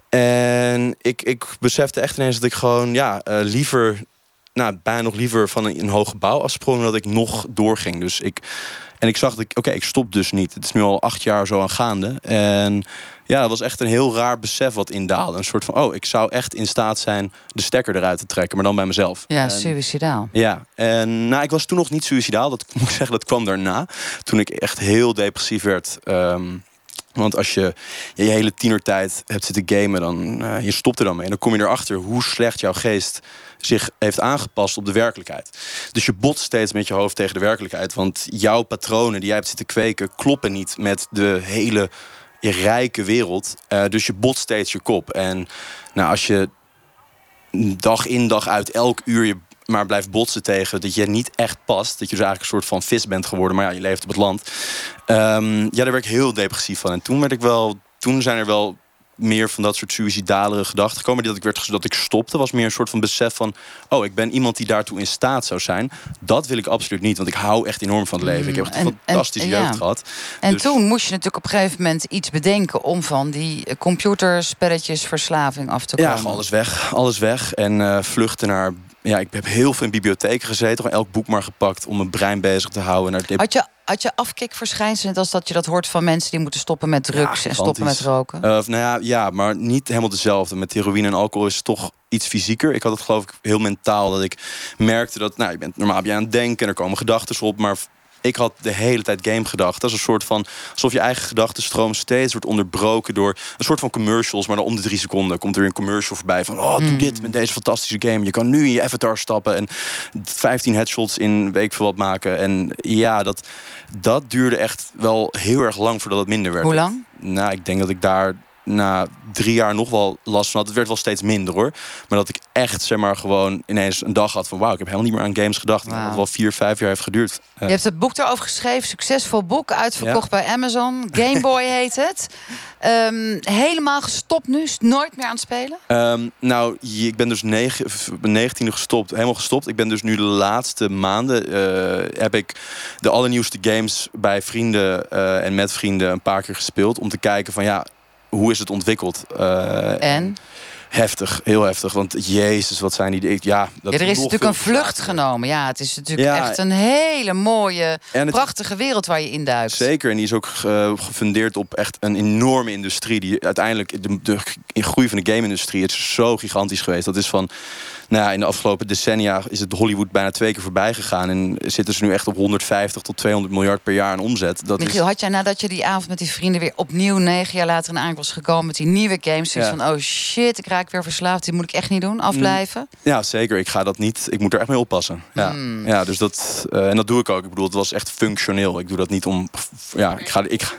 En ik, ik besefte echt ineens dat ik gewoon ja, uh, liever, nou, bijna nog liever van een, een hoog gebouw afsprong dat ik nog doorging. Dus ik, en ik zag dat ik, oké, ik stop dus niet. Het is nu al acht jaar zo aan gaande. En ja, dat was echt een heel raar besef wat indaalde. Een soort van, oh, ik zou echt in staat zijn de stekker eruit te trekken, maar dan bij mezelf. Ja, en, suicidaal. Ja, en nou, ik was toen nog niet suicidaal. Dat moet ik zeggen, dat kwam daarna. Toen ik echt heel depressief werd. Ehm, want als je je hele tienertijd hebt zitten gamen, dan uh, je stopt er dan mee. En dan kom je erachter hoe slecht jouw geest zich heeft aangepast op de werkelijkheid. Dus je botst steeds met je hoofd tegen de werkelijkheid. Want jouw patronen die jij hebt zitten kweken, kloppen niet met de hele rijke wereld. Uh, dus je botst steeds je kop. En nou, als je dag in dag uit elk uur je maar blijft botsen tegen dat je niet echt past. Dat je dus eigenlijk een soort van vis bent geworden, maar ja, je leeft op het land. Um, ja, daar werd ik heel depressief van. En toen werd ik wel. Toen zijn er wel meer van dat soort suïcidale gedachten gekomen. Dat ik, werd, dat ik stopte was meer een soort van besef van... oh, ik ben iemand die daartoe in staat zou zijn. Dat wil ik absoluut niet, want ik hou echt enorm van het leven. Ik heb echt een mm, fantastische jeugd gehad. En dus- toen moest je natuurlijk op een gegeven moment iets bedenken... om van die computerspelletjes verslaving af te komen. Ja, alles weg. Alles weg. En uh, vluchten naar ja, ik heb heel veel in bibliotheken gezeten. Gewoon elk boek maar gepakt om mijn brein bezig te houden. Naar had, je, had je afkikverschijnselen, net als dat je dat hoort van mensen die moeten stoppen met drugs en stoppen met roken? Uh, nou ja, ja, maar niet helemaal dezelfde. Met heroïne en alcohol is het toch iets fysieker. Ik had het geloof ik heel mentaal. Dat ik merkte dat, nou, je bent normaal ben je aan het denken en er komen gedachten op. Maar ik had de hele tijd game gedacht. Dat is een soort van alsof je eigen gedachtenstroom steeds wordt onderbroken door een soort van commercials. Maar dan om de drie seconden komt er een commercial voorbij van: Oh, doe hmm. dit met deze fantastische game. Je kan nu in je avatar stappen en 15 headshots in week veel wat maken. En ja, dat, dat duurde echt wel heel erg lang voordat het minder werd. Hoe lang? Nou, ik denk dat ik daar na drie jaar nog wel last van had. Het werd wel steeds minder hoor. Maar dat ik echt zeg maar gewoon ineens een dag had van wauw, ik heb helemaal niet meer aan games gedacht. Wow. Dat het wel vier, vijf jaar heeft geduurd. Je hebt het boek erover geschreven, succesvol boek, uitverkocht bij Amazon. Game Boy heet het. Um, helemaal gestopt nu, nooit meer aan het spelen? Um, nou, ik ben dus negen, 19 gestopt, helemaal gestopt. Ik ben dus nu de laatste maanden uh, heb ik de allernieuwste games bij vrienden uh, en met vrienden een paar keer gespeeld om te kijken van ja hoe is het ontwikkeld? Uh, en? Heftig, heel heftig. Want jezus, wat zijn die... Ja, dat ja, er is natuurlijk een vlucht genomen. Ja, het is natuurlijk echt een hele mooie, prachtige wereld waar je induikt. Zeker, en die is ook uh, gefundeerd op echt een enorme industrie. Die uiteindelijk, de, de, de groei van de game-industrie, is zo gigantisch geweest. Dat is van nou ja, in de afgelopen decennia is het Hollywood bijna twee keer voorbij gegaan. En zitten ze nu echt op 150 tot 200 miljard per jaar aan omzet. Dat Michiel, had jij nadat je die avond met die vrienden weer opnieuw negen jaar later in aank was gekomen met die nieuwe games, ja. van oh shit, ik raak weer verslaafd, dit moet ik echt niet doen, afblijven? Mm. Ja, zeker. Ik ga dat niet. Ik moet er echt mee oppassen. Ja, mm. ja dus dat uh, en dat doe ik ook. Ik bedoel, het was echt functioneel. Ik doe dat niet om. Ja, ik ga. Ik,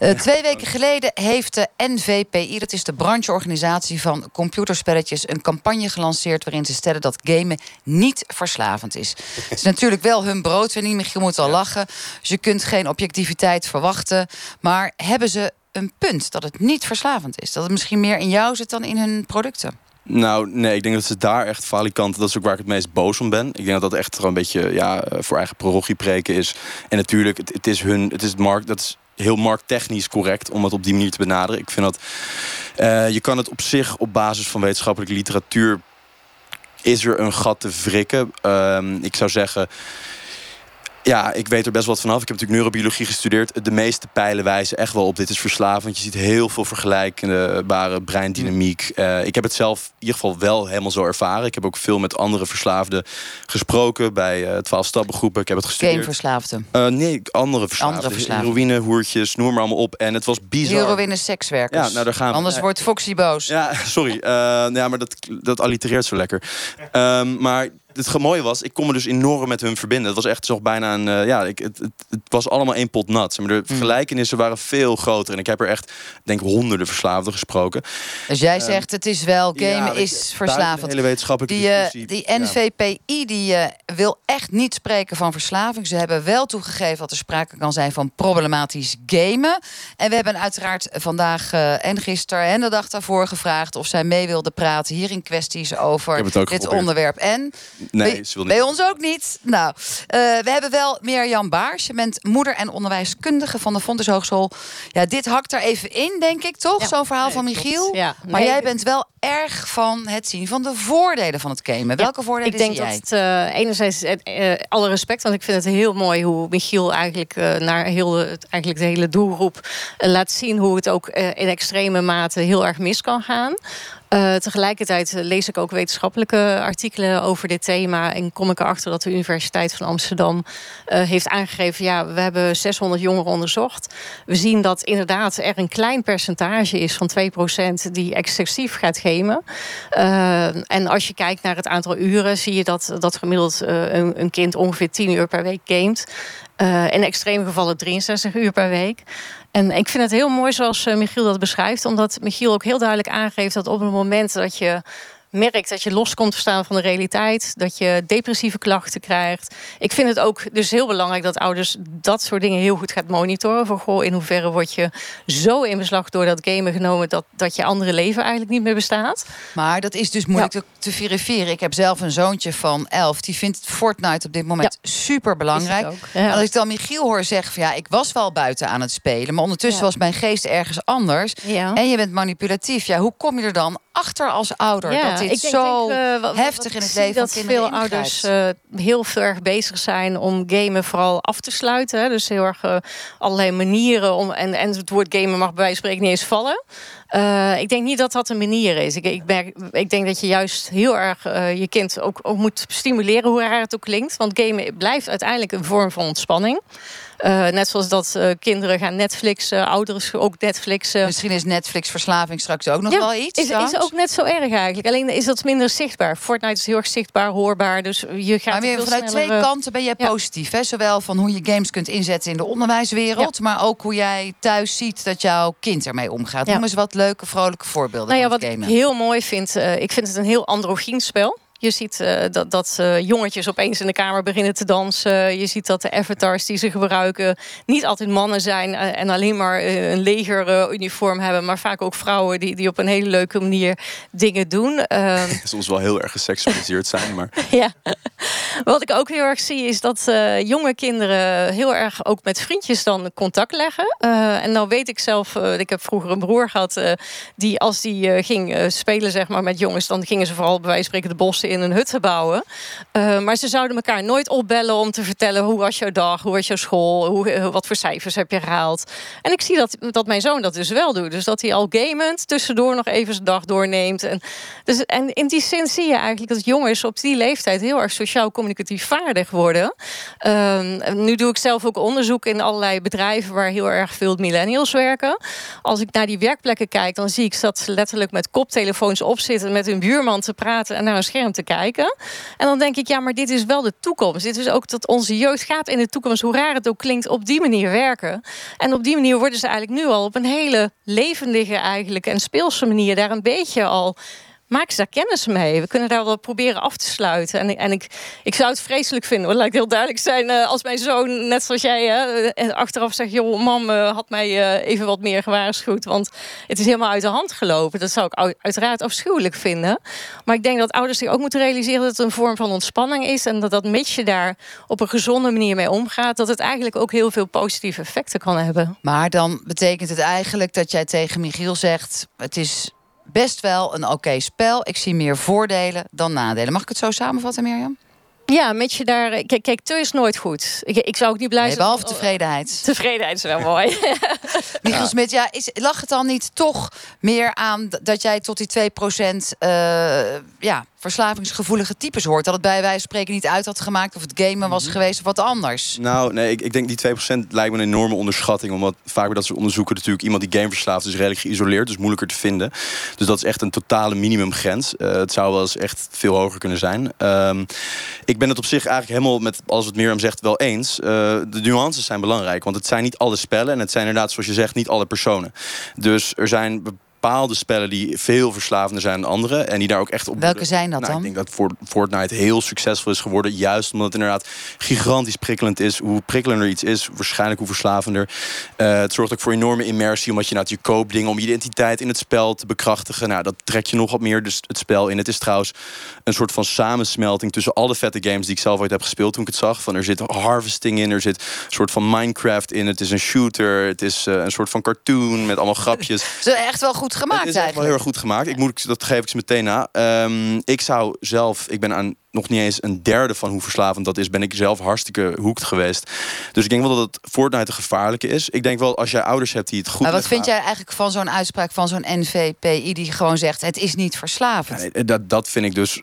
uh, twee weken geleden heeft de NVPI, dat is de brancheorganisatie van computerspelletjes, een campagne gelanceerd waarin ze stellen dat gamen niet verslavend is. Het is natuurlijk wel hun broodwinning, Michiel moet al lachen. Dus je kunt geen objectiviteit verwachten. Maar hebben ze een punt dat het niet verslavend is? Dat het misschien meer in jou zit dan in hun producten? Nou, nee, ik denk dat ze daar echt falikant... dat is ook waar ik het meest boos om ben. Ik denk dat dat echt gewoon een beetje ja, eh, voor eigen parochie preken is. En natuurlijk, het, het is hun... Het is het markt, dat is heel markttechnisch correct om het op die manier te benaderen. Ik vind dat... Uh, je kan het op zich op basis van wetenschappelijke literatuur... is er een gat te wrikken. Uh, ik zou zeggen ja, ik weet er best wat vanaf. Ik heb natuurlijk neurobiologie gestudeerd. De meeste pijlen wijzen echt wel op dit is verslavend. Je ziet heel veel vergelijkbare breindynamiek. Uh, ik heb het zelf in ieder geval wel helemaal zo ervaren. Ik heb ook veel met andere verslaafden gesproken bij uh, 12 stappengroepen. Ik heb het gestudeerd. Gameverslaafden? Uh, nee, andere verslaafden. andere verslaafden. Heroïne, hoertjes, noem maar allemaal op. En het was bizar. Heroïne, sekswerkers. Ja, nou daar gaan we. Anders wordt Foxy boos. Ja, sorry. Uh, ja, maar dat, dat allitereert zo lekker. Um, maar het mooie was, ik kon me dus enorm met hun verbinden. Het was echt zo bijna een. Uh, ja, ik, het, het, het, was allemaal één pot nat. Maar de mm. vergelijkenissen waren veel groter. En ik heb er echt, denk honderden verslaafden gesproken. Dus jij uh, zegt, het is wel, game is verslavend. hele wetenschappelijke die, uh, die NVPI die, wil echt niet spreken van verslaving. Ze hebben wel toegegeven dat er sprake kan zijn van problematisch gamen. En we hebben uiteraard vandaag en gisteren en de dag daarvoor gevraagd of zij mee wilde praten hier in kwesties over dit geprobeerd. onderwerp. En Nee, bij, ze wil niet. bij ons ook niet. Nou, uh, we hebben wel Mirjam Baars. Je bent moeder en onderwijskundige van de Fontes Hogeschool. Ja, dit hakt er even in, denk ik, toch? Ja, Zo'n verhaal nee, van Michiel. Ja, maar jij bent wel erg van het zien van de voordelen van het gamen. Welke voordelen ik denk zie jij? dat het, uh, enerzijds uh, alle respect, want ik vind het heel mooi hoe Michiel eigenlijk uh, naar heel het, eigenlijk de hele doelgroep laat zien hoe het ook in extreme mate heel erg mis kan gaan. Uh, tegelijkertijd lees ik ook wetenschappelijke artikelen over dit thema. En kom ik erachter dat de Universiteit van Amsterdam uh, heeft aangegeven: ja, we hebben 600 jongeren onderzocht. We zien dat inderdaad er een klein percentage is van 2% die excessief gaat gamen. Uh, en als je kijkt naar het aantal uren, zie je dat, dat gemiddeld een, een kind ongeveer 10 uur per week gamet. Uh, in extreme gevallen 63 uur per week. En ik vind het heel mooi zoals uh, Michiel dat beschrijft, omdat Michiel ook heel duidelijk aangeeft dat op het moment dat je merkt dat je los komt te staan van de realiteit, dat je depressieve klachten krijgt. Ik vind het ook dus heel belangrijk dat ouders dat soort dingen heel goed gaat monitoren. Van goh, in hoeverre word je zo in beslag door dat gamen genomen dat, dat je andere leven eigenlijk niet meer bestaat. Maar dat is dus moeilijk ja. te, te, verifiëren. Ik heb zelf een zoontje van elf. Die vindt Fortnite op dit moment ja. super belangrijk. Ja. Als ik dan Michiel hoor zeggen van ja, ik was wel buiten aan het spelen, maar ondertussen was mijn geest ergens anders. En je bent manipulatief. Ja, hoe kom je er dan achter als ouder? dat dit ik zo denk, uh, wat, heftig in het leven dat van veel kinderen ouders uh, heel veel erg bezig zijn om gamen vooral af te sluiten. Hè. Dus heel erg uh, allerlei manieren om en, en het woord gamen mag bij wijze van spreken niet eens vallen. Ik denk niet dat dat een manier is. Ik, ik, merk, ik denk dat je juist heel erg je kind ook, ook, moet stimuleren, hoe raar het ook klinkt. Want gamen blijft uiteindelijk een vorm van ontspanning. Uh, net zoals dat kinderen gaan Netflixen, ouderen ook Netflixen. Misschien is Netflix verslaving straks ook nog ja, wel iets. Is, is ook net zo erg eigenlijk. Alleen is dat minder zichtbaar. Fortnite is heel erg zichtbaar, hoorbaar. Dus je gaat maar weer, vanuit sneller, twee kanten ben jij ja. positief. Hè? Zowel van hoe je games kunt inzetten in de onderwijswereld, ja. maar ook hoe jij thuis ziet dat jouw kind ermee omgaat. Noem eens wat leuke, vrolijke voorbeelden. Nou ja, van wat gamen. ik heel mooi vind, uh, ik vind het een heel androgyn spel. Je ziet uh, dat, dat uh, jongetjes opeens in de kamer beginnen te dansen. Je ziet dat de avatars die ze gebruiken niet altijd mannen zijn uh, en alleen maar een legeruniform hebben, maar vaak ook vrouwen die, die op een hele leuke manier dingen doen. Soms wel heel erg geseksualiseerd zijn, maar. ja. Wat ik ook heel erg zie is dat jonge kinderen heel erg ook met vriendjes dan contact leggen. en nou weet ik zelf, ik heb vroeger een broer gehad die als die ging spelen zeg maar met jongens, dan gingen ze vooral bij wijze van spreken de bossen in een hut te bouwen. Uh, maar ze zouden elkaar nooit opbellen om te vertellen hoe was jouw dag, hoe was jouw school, hoe, wat voor cijfers heb je gehaald. En ik zie dat, dat mijn zoon dat dus wel doet. Dus dat hij al gamend tussendoor nog even zijn dag doorneemt. En, dus, en in die zin zie je eigenlijk dat jongens op die leeftijd heel erg sociaal-communicatief vaardig worden. Uh, nu doe ik zelf ook onderzoek in allerlei bedrijven waar heel erg veel millennials werken. Als ik naar die werkplekken kijk, dan zie ik dat ze letterlijk met koptelefoons opzitten met hun buurman te praten en naar een scherm te kijken. En dan denk ik, ja, maar dit is wel de toekomst. Dit is ook dat onze jeugd gaat in de toekomst, hoe raar het ook klinkt, op die manier werken. En op die manier worden ze eigenlijk nu al op een hele levendige eigenlijk en speelse manier daar een beetje al maak ze daar kennis mee. We kunnen daar wel proberen af te sluiten. En, en ik, ik zou het vreselijk vinden, hoor. ik heel duidelijk zijn. Uh, als mijn zoon, net zoals jij, hè, achteraf zegt... joh, mam uh, had mij even wat meer gewaarschuwd... want het is helemaal uit de hand gelopen. Dat zou ik uiteraard afschuwelijk vinden. Maar ik denk dat ouders zich ook moeten realiseren... dat het een vorm van ontspanning is... en dat dat mits je daar op een gezonde manier mee omgaat... dat het eigenlijk ook heel veel positieve effecten kan hebben. Maar dan betekent het eigenlijk dat jij tegen Michiel zegt... het is best wel een oké okay spel. Ik zie meer voordelen dan nadelen. Mag ik het zo samenvatten, Mirjam? Ja, met je daar. Kijk, kijk te is nooit goed. Ik, ik zou ook niet blij zijn. Nee, behalve tevredenheid. Tevredenheid is wel mooi. Michiel ja. Smit, ja, is, lag het dan niet toch meer aan dat jij tot die 2% uh, ja, verslavingsgevoelige types hoort. Dat het bij wijze van spreken niet uit had gemaakt of het gamen was Mhm. geweest of wat anders. Nou, nee, ik, ik denk die 2% lijkt me een enorme onderschatting. Omdat vaak bij dat soort onderzoeken natuurlijk iemand die gameverslaafd is redelijk geïsoleerd, dus moeilijker te vinden. Dus dat is echt een totale minimumgrens. Eh, het zou wel eens echt veel hoger kunnen zijn. Ehm, ik ben het op zich eigenlijk helemaal met alles wat Mirjam zegt wel eens. Eh, de nuances zijn belangrijk, want het zijn niet alle spellen en het zijn inderdaad, zoals je zegt, niet alle personen. Dus er zijn bepaalde spellen die veel verslavender zijn dan andere en die daar ook echt op. Welke zijn dat Nou, dan? Ik denk dat Fort- Fortnite heel succesvol is geworden. Juist omdat het inderdaad gigantisch prikkelend is. Hoe prikkelender iets is, waarschijnlijk hoe verslavender. Eh, het zorgt ook voor enorme immersie. Omdat je nou, je koopt dingen om je identiteit in het spel te bekrachtigen. Nou, dat trek je nog wat meer dus het spel in. Het is trouwens een soort van samensmelting tussen alle vette games die ik zelf ooit heb gespeeld toen ik het zag. Van er zit harvesting in, er zit een soort van Minecraft in. Het is een shooter, het is eh, een soort van cartoon met allemaal grapjes. Ze echt wel goed gemaakt Het is echt wel eigenlijk. heel erg goed gemaakt. Ik moet, dat geef ik ze meteen na. Ehm, ik zou zelf, ik ben aan nog niet eens een derde van hoe verslavend dat is, ben ik zelf hartstikke hoekt geweest. Dus ik denk wel dat het Fortnite een gevaarlijke is. Ik denk wel als jij ouders hebt die het goed Maar wat vind jij eigenlijk van zo'n uitspraak van zo'n NVPI die gewoon zegt: het is niet verslavend? Ja, nee, dat, dat vind ik dus.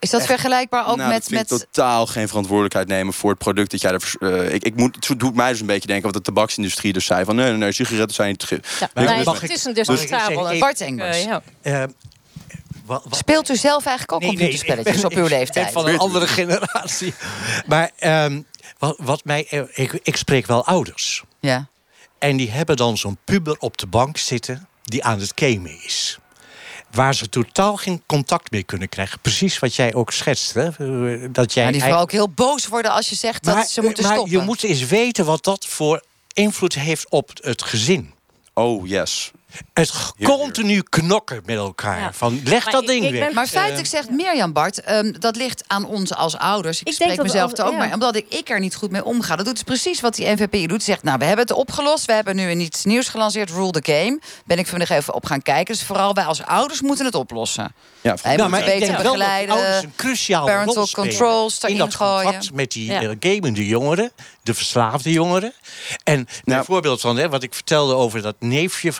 Is dat echt- vergelijkbaar ook nou, met. dat vind ik met totaal geen verantwoordelijkheid nemen voor het product dat jij er. eh, ik, ik moet, het doet mij dus een beetje denken wat de tabaksindustrie dus zei: van nee, nee, nee sigaretten zijn niet. ge- Ja, Dus- nee, dus- het is een discutabel. Dus- Bart Engels. Eh, ja. Eh, wa- wa- Speelt u zelf eigenlijk ook Nee, nee, computerspelletjes ik op uw ik ben leeftijd? van een andere generatie. Maar ehm, wat, wat mij, ik, ik spreek wel ouders. Ja. En die hebben dan zo'n puber op de bank zitten die aan het gamen is. Waar ze totaal geen contact mee kunnen krijgen. Precies wat jij ook schetst. Hè? Dat jij Ja, die vrouw ook heel boos worden als je zegt dat ze moeten maar stoppen. je moet eens weten wat dat voor invloed heeft op het gezin. Oh, yes. Het continu knokken met elkaar. Van, leg Maar dat ik- ding ik weg. ben- Maar feitelijk zegt Mirjam Bart, ehm, dat ligt aan ons als ouders. Ik, spreek mezelf er ook ja. bij. Omdat ik, ik er niet goed mee omga. Dat doet dus precies wat die NVP doet. Zegt, nou, we hebben het opgelost. We hebben nu een iets nieuws gelanceerd. Rule the game. Ben ik vandaag even op gaan kijken. Dus vooral wij als ouders moeten het oplossen. Ja, Wij Nou, moeten maar ik beter denk wel dat begeleiden. ouders een cruciale parental rol spelen controls in erin dat gooien. contact met die Ja. eh, gamende jongeren, de verslaafde jongeren. En Nou. een voorbeeld van hè, wat ik vertelde over dat neefje,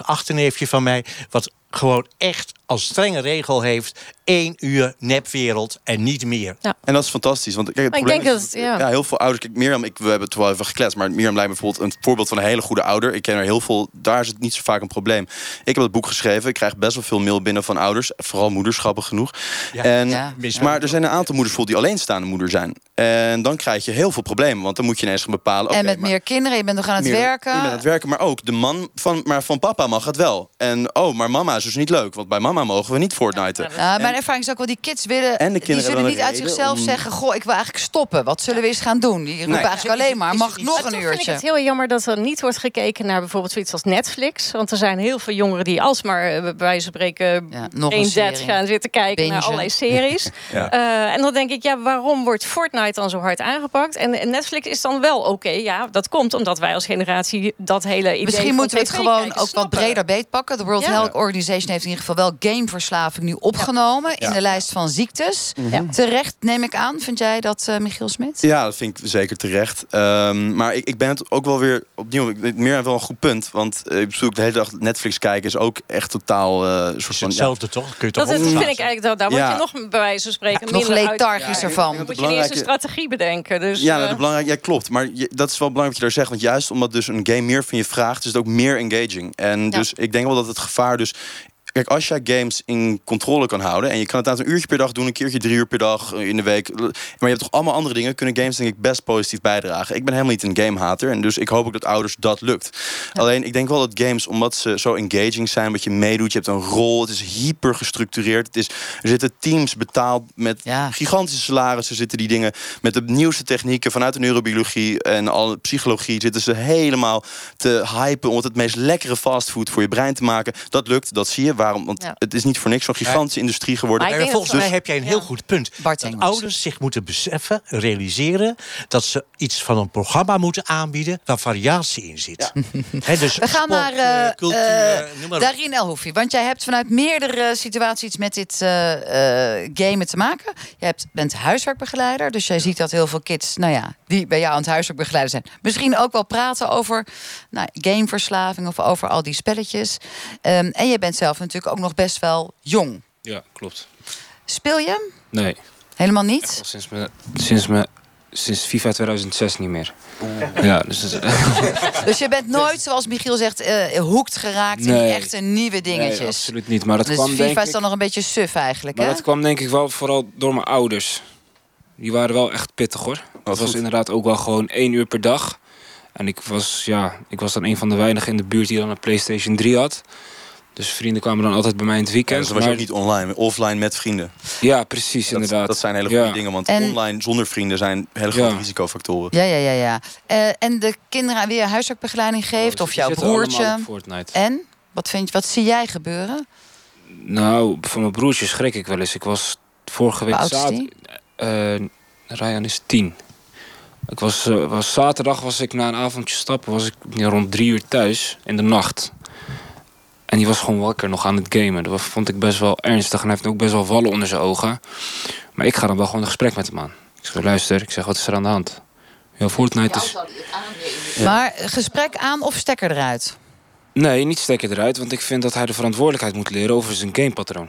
achterneefje van mij, wat gewoon echt als strenge regel heeft: één uur nepwereld en niet meer. En dat is fantastisch. Want kijk, het Maar ik probleem denk is, dat- ja. heel veel ouders. Kijk, Mirjam, ik, we hebben het wel even gekletst. Maar Mirjam lijkt me bijvoorbeeld een voorbeeld van een hele goede ouder. Ik ken er heel veel. Daar is het niet zo vaak een probleem. Ik heb het boek geschreven. Ik krijg best wel veel mail binnen van ouders. Vooral moeders, grappig genoeg. Ja. En, Ja. Maar er zijn een aantal moeders die alleenstaande moeder zijn. En dan krijg je heel veel problemen. Want dan moet je ineens gaan bepalen. en met meer kinderen. Je bent nog aan het meer- werken. Je bent aan het werken, maar ook de man van, maar van papa mag het wel. En oh, maar mama is dus niet leuk. Want bij mama mogen we niet Fortnite. Ja, mijn ervaring is ook wel, die kids willen, En de die kinderen zullen niet uit zichzelf om- zeggen... goh, ik wil eigenlijk stoppen. Wat zullen we eens gaan doen? Die roepen Nee. eigenlijk alleen maar, mag ik nog Maar een vind ik uurtje? het heel jammer dat er niet wordt gekeken naar bijvoorbeeld zoiets als Netflix. Want er zijn heel veel jongeren die alsmaar eh, bij wijze van spreken nog een serie. gaan zitten kijken Bingen. naar allerlei series. Ja. Eh, en dan denk ik, ja, waarom wordt Fortnite dan zo hard aangepakt? En, Netflix is dan wel oké. ja, dat komt omdat wij als generatie dat hele idee Misschien moeten we het gewoon kijken ook wat breder beetpakken. De World Ja. Health Organization heeft in ieder geval wel gameverslaving nu opgenomen in Ja. de lijst van ziektes. Mhm. Terecht neem ik aan. Vind jij dat, eh, Michiel Smit? Ja, dat vind ik zeker terecht. Ehm, maar ik, ik ben het ook wel weer opnieuw. Ik, meer heeft wel een goed punt. Want eh, ik bezoek de hele dag Netflix kijken is ook echt totaal eh, een soort van. Hetzelfde toch? Kun je Dat, toch is, dat vind ik eigenlijk, dat, daar Ja. je nog bij wijze van spreken nog minder uit- lethargischer Ja, van. Dan moet je belangrijke- eerst een strategie bedenken. Dus, Ja, nou, dat, belangrijk, ja, klopt. Maar je- dat is wel belangrijk wat je daar zegt. Want juist omdat dus een game meer van je vraagt, is het ook meer engaging. En dus ik denk wel dat het gevaar dus. Kijk, als jij games in controle kan houden... en je kan het aan een uurtje per dag doen... een keertje drie uur per dag eh, in de week... maar je hebt toch allemaal andere dingen... kunnen games denk ik best positief bijdragen. Ik ben helemaal niet een gamehater... en dus ik hoop ook dat ouders dat lukt. Alleen, ik denk wel dat games, omdat ze zo engaging zijn... wat je meedoet, je hebt een rol... het is hyper gestructureerd. Het is, er zitten teams betaald met gigantische salarissen... zitten die dingen met de nieuwste technieken... vanuit de neurobiologie en alle psychologie... zitten ze helemaal te hypen... om het het meest lekkere fastfood voor je brein te maken. Dat lukt, dat zie je. Waarom? Want Ja. het is niet voor niks zo'n gigantische industrie geworden. Maar volgens mij heb jij een heel goed punt. Bart dat ouders zich moeten beseffen, realiseren... dat ze iets van een programma moeten aanbieden... waar variatie in zit. Hè, dus We gaan sport, naar eh, eh cultuur, eh, maar op. Darien Elhoefie. Want jij hebt vanuit meerdere situaties iets met dit eh, eh, gamen te maken. Je hebt, bent huiswerkbegeleider. Dus jij ziet dat heel veel kids, nou ja, die bij jou aan het huiswerk begeleiden zijn. Misschien ook wel praten over nou, gameverslaving of over al die spelletjes. Ehm, en je bent zelf natuurlijk ook nog best wel jong. Ja, klopt. Speel je hem? Nee. Helemaal niet? Sinds me, sinds me sinds FIFA 2006 niet meer. Ja, dus, Dus je bent nooit, zoals Michiel zegt, eh hoekt geraakt in die echte nieuwe dingetjes. Nee, absoluut niet. Maar dat dus kwam FIFA denk is ik... dan nog een beetje suf eigenlijk, Maar hè? dat kwam denk ik wel vooral door mijn ouders. Die waren wel echt pittig hoor. Het was inderdaad ook wel gewoon één uur per dag. En ik was, ja, ik was dan een van de weinigen in de buurt die dan een PlayStation 3 had. Dus vrienden kwamen dan altijd bij mij in het Ja, weekend. dus dan was je ook niet online, offline met vrienden. Ja, precies, Dat, inderdaad. dat zijn hele goede Ja. dingen, want En- online zonder vrienden zijn hele grote Ja. risicofactoren. Ja, ja, ja, ja. Eh, en de kinderen aan wie je huiswerkbegeleiding geeft, of jouw Oh, broertje. En? Wat, vind je, wat zie jij gebeuren? Nou, van mijn broertje schrik ik wel eens. Ik was vorige week Hoe oud is zaterdag. Ryan is tien. Ik was, eh, was, zaterdag was ik na een avondje stappen, was ik ja, rond drie uur thuis in de nacht. En die was gewoon wakker nog aan het gamen. Dat vond ik best wel ernstig. En hij heeft ook best wel vallen onder zijn ogen. Maar ik ga dan wel gewoon een gesprek met hem aan. Ik zeg, luister, ik zeg, wat is er aan de hand? Ja, Fortnite is... Ja. Maar gesprek aan of stekker eruit? Nee, niet stekken eruit. Want ik vind dat hij de verantwoordelijkheid moet leren over zijn gamepatroon.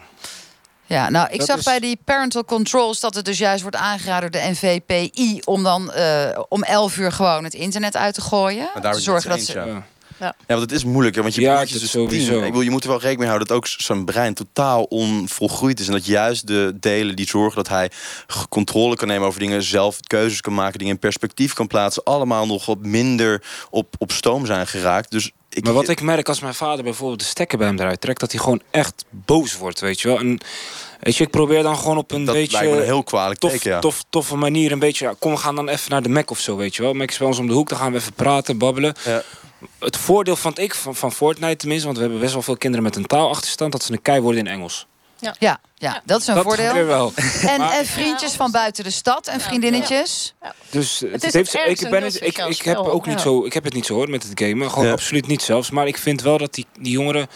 Ja, nou, ik Dat zag is- bij die parental controls dat het dus juist wordt aangeraden door de NVPI om dan eh, om 11 uur gewoon het internet uit te gooien. Maar daar te zorgen dat ze. ja. Ja, want het is moeilijk, hè, want je Ja, is dus sowieso. tien. Ik bedoel, je moet er wel rekening mee houden dat ook zijn brein totaal onvolgroeid is. En dat juist de delen die zorgen dat hij controle kan nemen over dingen, zelf keuzes kan maken, dingen in perspectief kan plaatsen, allemaal nog wat minder op, op stoom zijn geraakt. Dus ik, Maar wat ik merk als mijn vader bijvoorbeeld de stekker bij hem eruit trekt, dat hij gewoon echt boos wordt, weet je wel. En weet je, ik probeer dan gewoon op een Dat beetje. lijkt me een heel kwalijk tof, teken, ja. tof, toffe manier een beetje. Ja, kom, we gaan dan even naar de Mac of zo, weet je wel. Mac is bij ons om de hoek, dan gaan we even praten, babbelen. Het voordeel vond ik van, van Fortnite tenminste, want we hebben best wel veel kinderen met een taalachterstand, dat ze een kei worden in Engels. Ja, ja, ja, dat is een Dat voordeel. wel. En, Maar- en vriendjes van buiten de stad en vriendinnetjes. Dus Het heeft, ik, een ben heel het, ik, sociaal ik, heb ook niet zo, ik heb het niet zo hoor met het gamen. Gewoon Ja. absoluut niet zelfs. Maar ik vind wel dat die, die jongeren...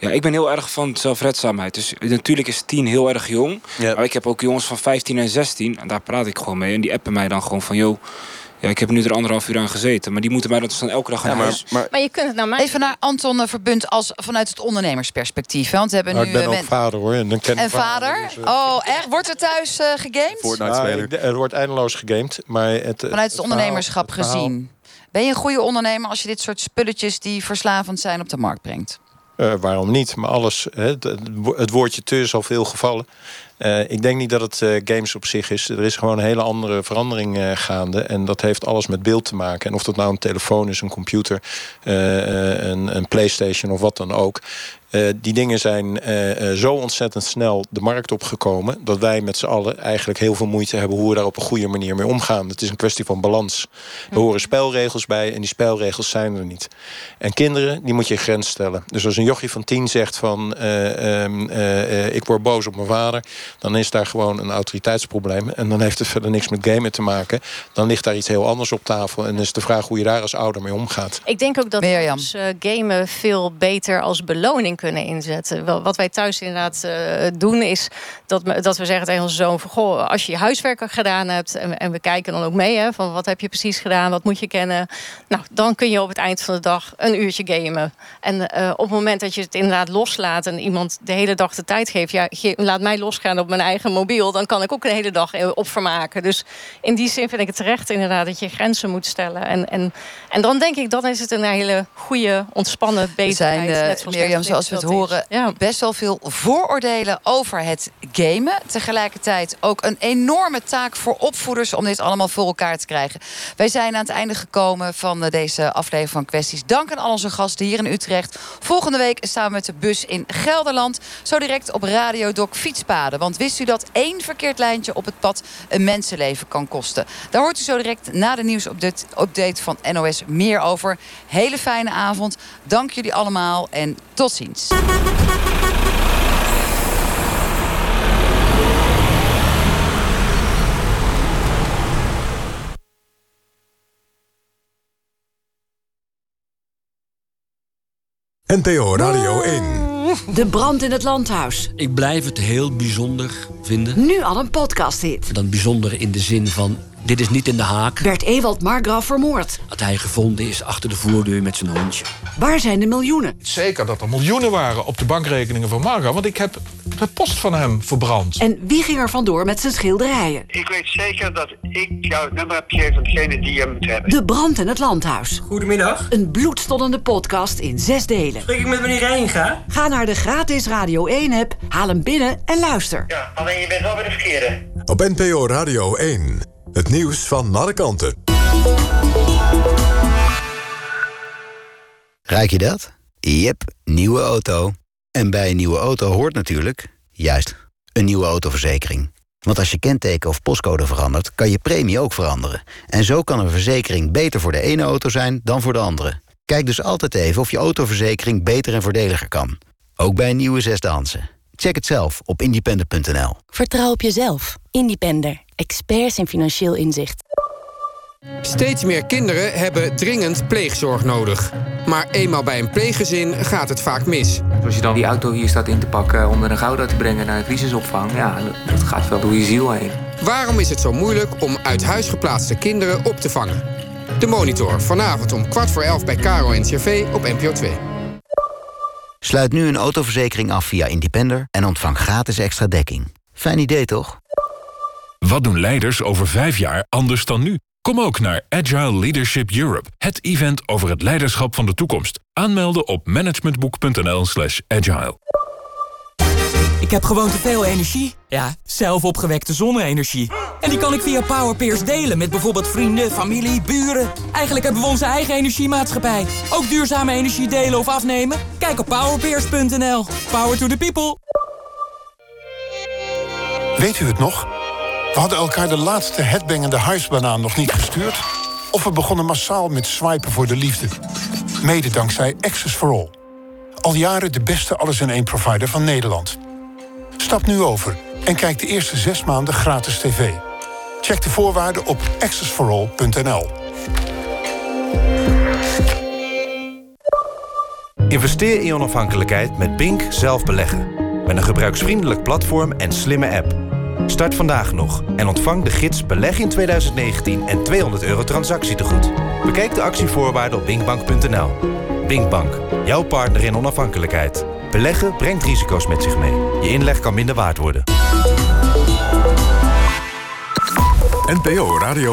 Ja, ik ben heel erg van zelfredzaamheid. Dus natuurlijk is 10 heel erg jong. Maar ik heb ook jongens van 15 en 16. En daar praat ik gewoon mee. En die appen mij dan gewoon van... Yo, ja, ik heb nu er anderhalf uur aan gezeten. Maar die moeten mij dat dus dan elke dag aan. Maar je kunt het naar mij... Even naar Anton eh, Verbund als, vanuit het ondernemersperspectief. Want we hebben Nou, nu. ik ben eh, ook vader hoor. En, dan ken en ik vader? Oh, echt? Wordt er thuis eh gegamed? Ja, ik- er wordt eindeloos gegamed. Maar het, Vanuit het ondernemerschap het verhaal- gezien. Ben je een goede ondernemer als je dit soort spulletjes die verslavend zijn op de markt brengt? Eh, waarom niet? Maar alles, hè, het, het woordje te is al veel gevallen. Eh, ik denk niet dat het eh, games op zich is. Er is gewoon een hele andere verandering eh, gaande. En dat heeft alles met beeld te maken. En of dat nou een telefoon is, een computer, een, een PlayStation of wat dan ook. Eh, die dingen zijn eh, eh, zo ontzettend snel de markt opgekomen... dat wij met z'n allen eigenlijk heel veel moeite hebben... hoe we daar op een goede manier mee omgaan. Het is een kwestie van balans. Er horen spelregels bij en die spelregels zijn er niet. En kinderen, die moet je een grens stellen. Dus als een jochie van tien zegt van... eh, ehm, eh, eh, ik word boos op mijn vader... dan is daar gewoon een autoriteitsprobleem. En dan heeft het verder niks met gamen te maken. Dan ligt daar iets heel anders op tafel. En is de vraag hoe je daar als ouder mee omgaat. Ik denk ook dat we ons, gamen veel beter als beloning kunnen inzetten. Wat wij thuis inderdaad eh, doen is dat, we- dat we zeggen tegen onze zoon van goh, als je je huiswerk gedaan hebt en, en we kijken dan ook mee hè, van wat heb je precies gedaan, wat moet je kennen. Nou, dan kun je op het eind van de dag een uurtje gamen. En eh, op het moment dat je het inderdaad loslaat en iemand de hele dag de tijd geeft, ja, ge- laat mij losgaan op mijn eigen mobiel, dan kan ik ook de hele dag eh, op vermaken. Dus in die zin vind ik het terecht inderdaad dat je grenzen moet stellen. En, en, en dan denk ik, dan is het een hele goede, ontspannen bezigheid. zijn, net zoals Mirjam, Netflix zoals we het is. horen, best wel veel vooroordelen over het gamen. Tegelijkertijd ook een enorme taak voor opvoeders om dit allemaal voor elkaar te krijgen. Wij zijn aan het einde gekomen van eh, deze aflevering van Kwesties. Dank aan al onze gasten hier in Utrecht. Volgende week staan we met de bus in Gelderland. Zo direct op Radio Doc Fietspaden. Want wist u dat één verkeerd lijntje op het pad een mensenleven kan kosten? Daar hoort u zo direct na de nieuwsupdate update van NOS meer over. Hele fijne avond. Dank jullie allemaal en tot ziens. NPO Radio 1. De brand in het landhuis. Ik blijf het heel bijzonder vinden. Nu al een podcast hit. Dan bijzonder in de zin van dit is niet in de haak. Werd Ewald Margraf vermoord? Dat hij gevonden is achter de voordeur met zijn hondje. Waar zijn de miljoenen? Zeker dat er miljoenen waren op de bankrekeningen van Margraf... want ik heb de post van hem verbrand. En wie ging er vandoor met zijn schilderijen? Ik weet zeker dat ik jou het nummer heb gegeven van degene die je moet hebben. De brand in het landhuis. Goedemiddag. Een bloedstollende podcast in zes delen. Spreek ik met meneer Reinga? Ga naar de gratis Radio 1-app, haal hem binnen en luister. Ja, alleen je bent wel bij de verkeerde. Op NPO Radio 1. Het nieuws van alle kanten. Ruik je dat? Jep, nieuwe auto. En bij een nieuwe auto hoort natuurlijk, juist, een nieuwe autoverzekering. Want als je kenteken of postcode verandert, kan je premie ook veranderen. En zo kan een verzekering beter voor de ene auto zijn dan voor de andere. Kijk dus altijd even of je autoverzekering beter en voordeliger kan. Ook bij een nieuwe zesdaanse. Check het zelf op independent.nl. Vertrouw op jezelf. Independer. Experts in financieel inzicht. Steeds meer kinderen hebben dringend pleegzorg nodig. Maar eenmaal bij een pleeggezin gaat het vaak mis. Als je dan die auto hier staat in te pakken om er een gouda te brengen naar de crisisopvang, ja, dat gaat wel door je ziel heen. Waarom is het zo moeilijk om uit huis geplaatste kinderen op te vangen? De Monitor, vanavond om kwart voor elf bij Caro en CV op NPO 2. Sluit nu een autoverzekering af via Independer en ontvang gratis extra dekking. Fijn idee, toch? Wat doen leiders over vijf jaar anders dan nu? Kom ook naar Agile Leadership Europe, het event over het leiderschap van de toekomst. Aanmelden op managementboek.nl slash agile. Ik heb gewoon te veel energie. Ja, zelf opgewekte zonne-energie. En die kan ik via Powerpeers delen met bijvoorbeeld vrienden, familie, buren. Eigenlijk hebben we onze eigen energiemaatschappij. Ook duurzame energie delen of afnemen? Kijk op powerpeers.nl. Power to the people. Weet u het nog? We hadden elkaar de laatste headbangende huisbanaan nog niet gestuurd. Of we begonnen massaal met swipen voor de liefde. Mede dankzij Access for All. Al jaren de beste alles-in-één provider van Nederland. Stap nu over en kijk de eerste zes maanden gratis tv. Check de voorwaarden op accessforall.nl. Investeer in onafhankelijkheid met Bink zelf beleggen. Met een gebruiksvriendelijk platform en slimme app. Start vandaag nog en ontvang de gids Beleg in 2019 en 200 euro transactietegoed. Bekijk de actievoorwaarden op binkbank.nl. Binkbank, jouw partner in onafhankelijkheid. Beleggen brengt risico's met zich mee. Je inleg kan minder waard worden. NPO Radio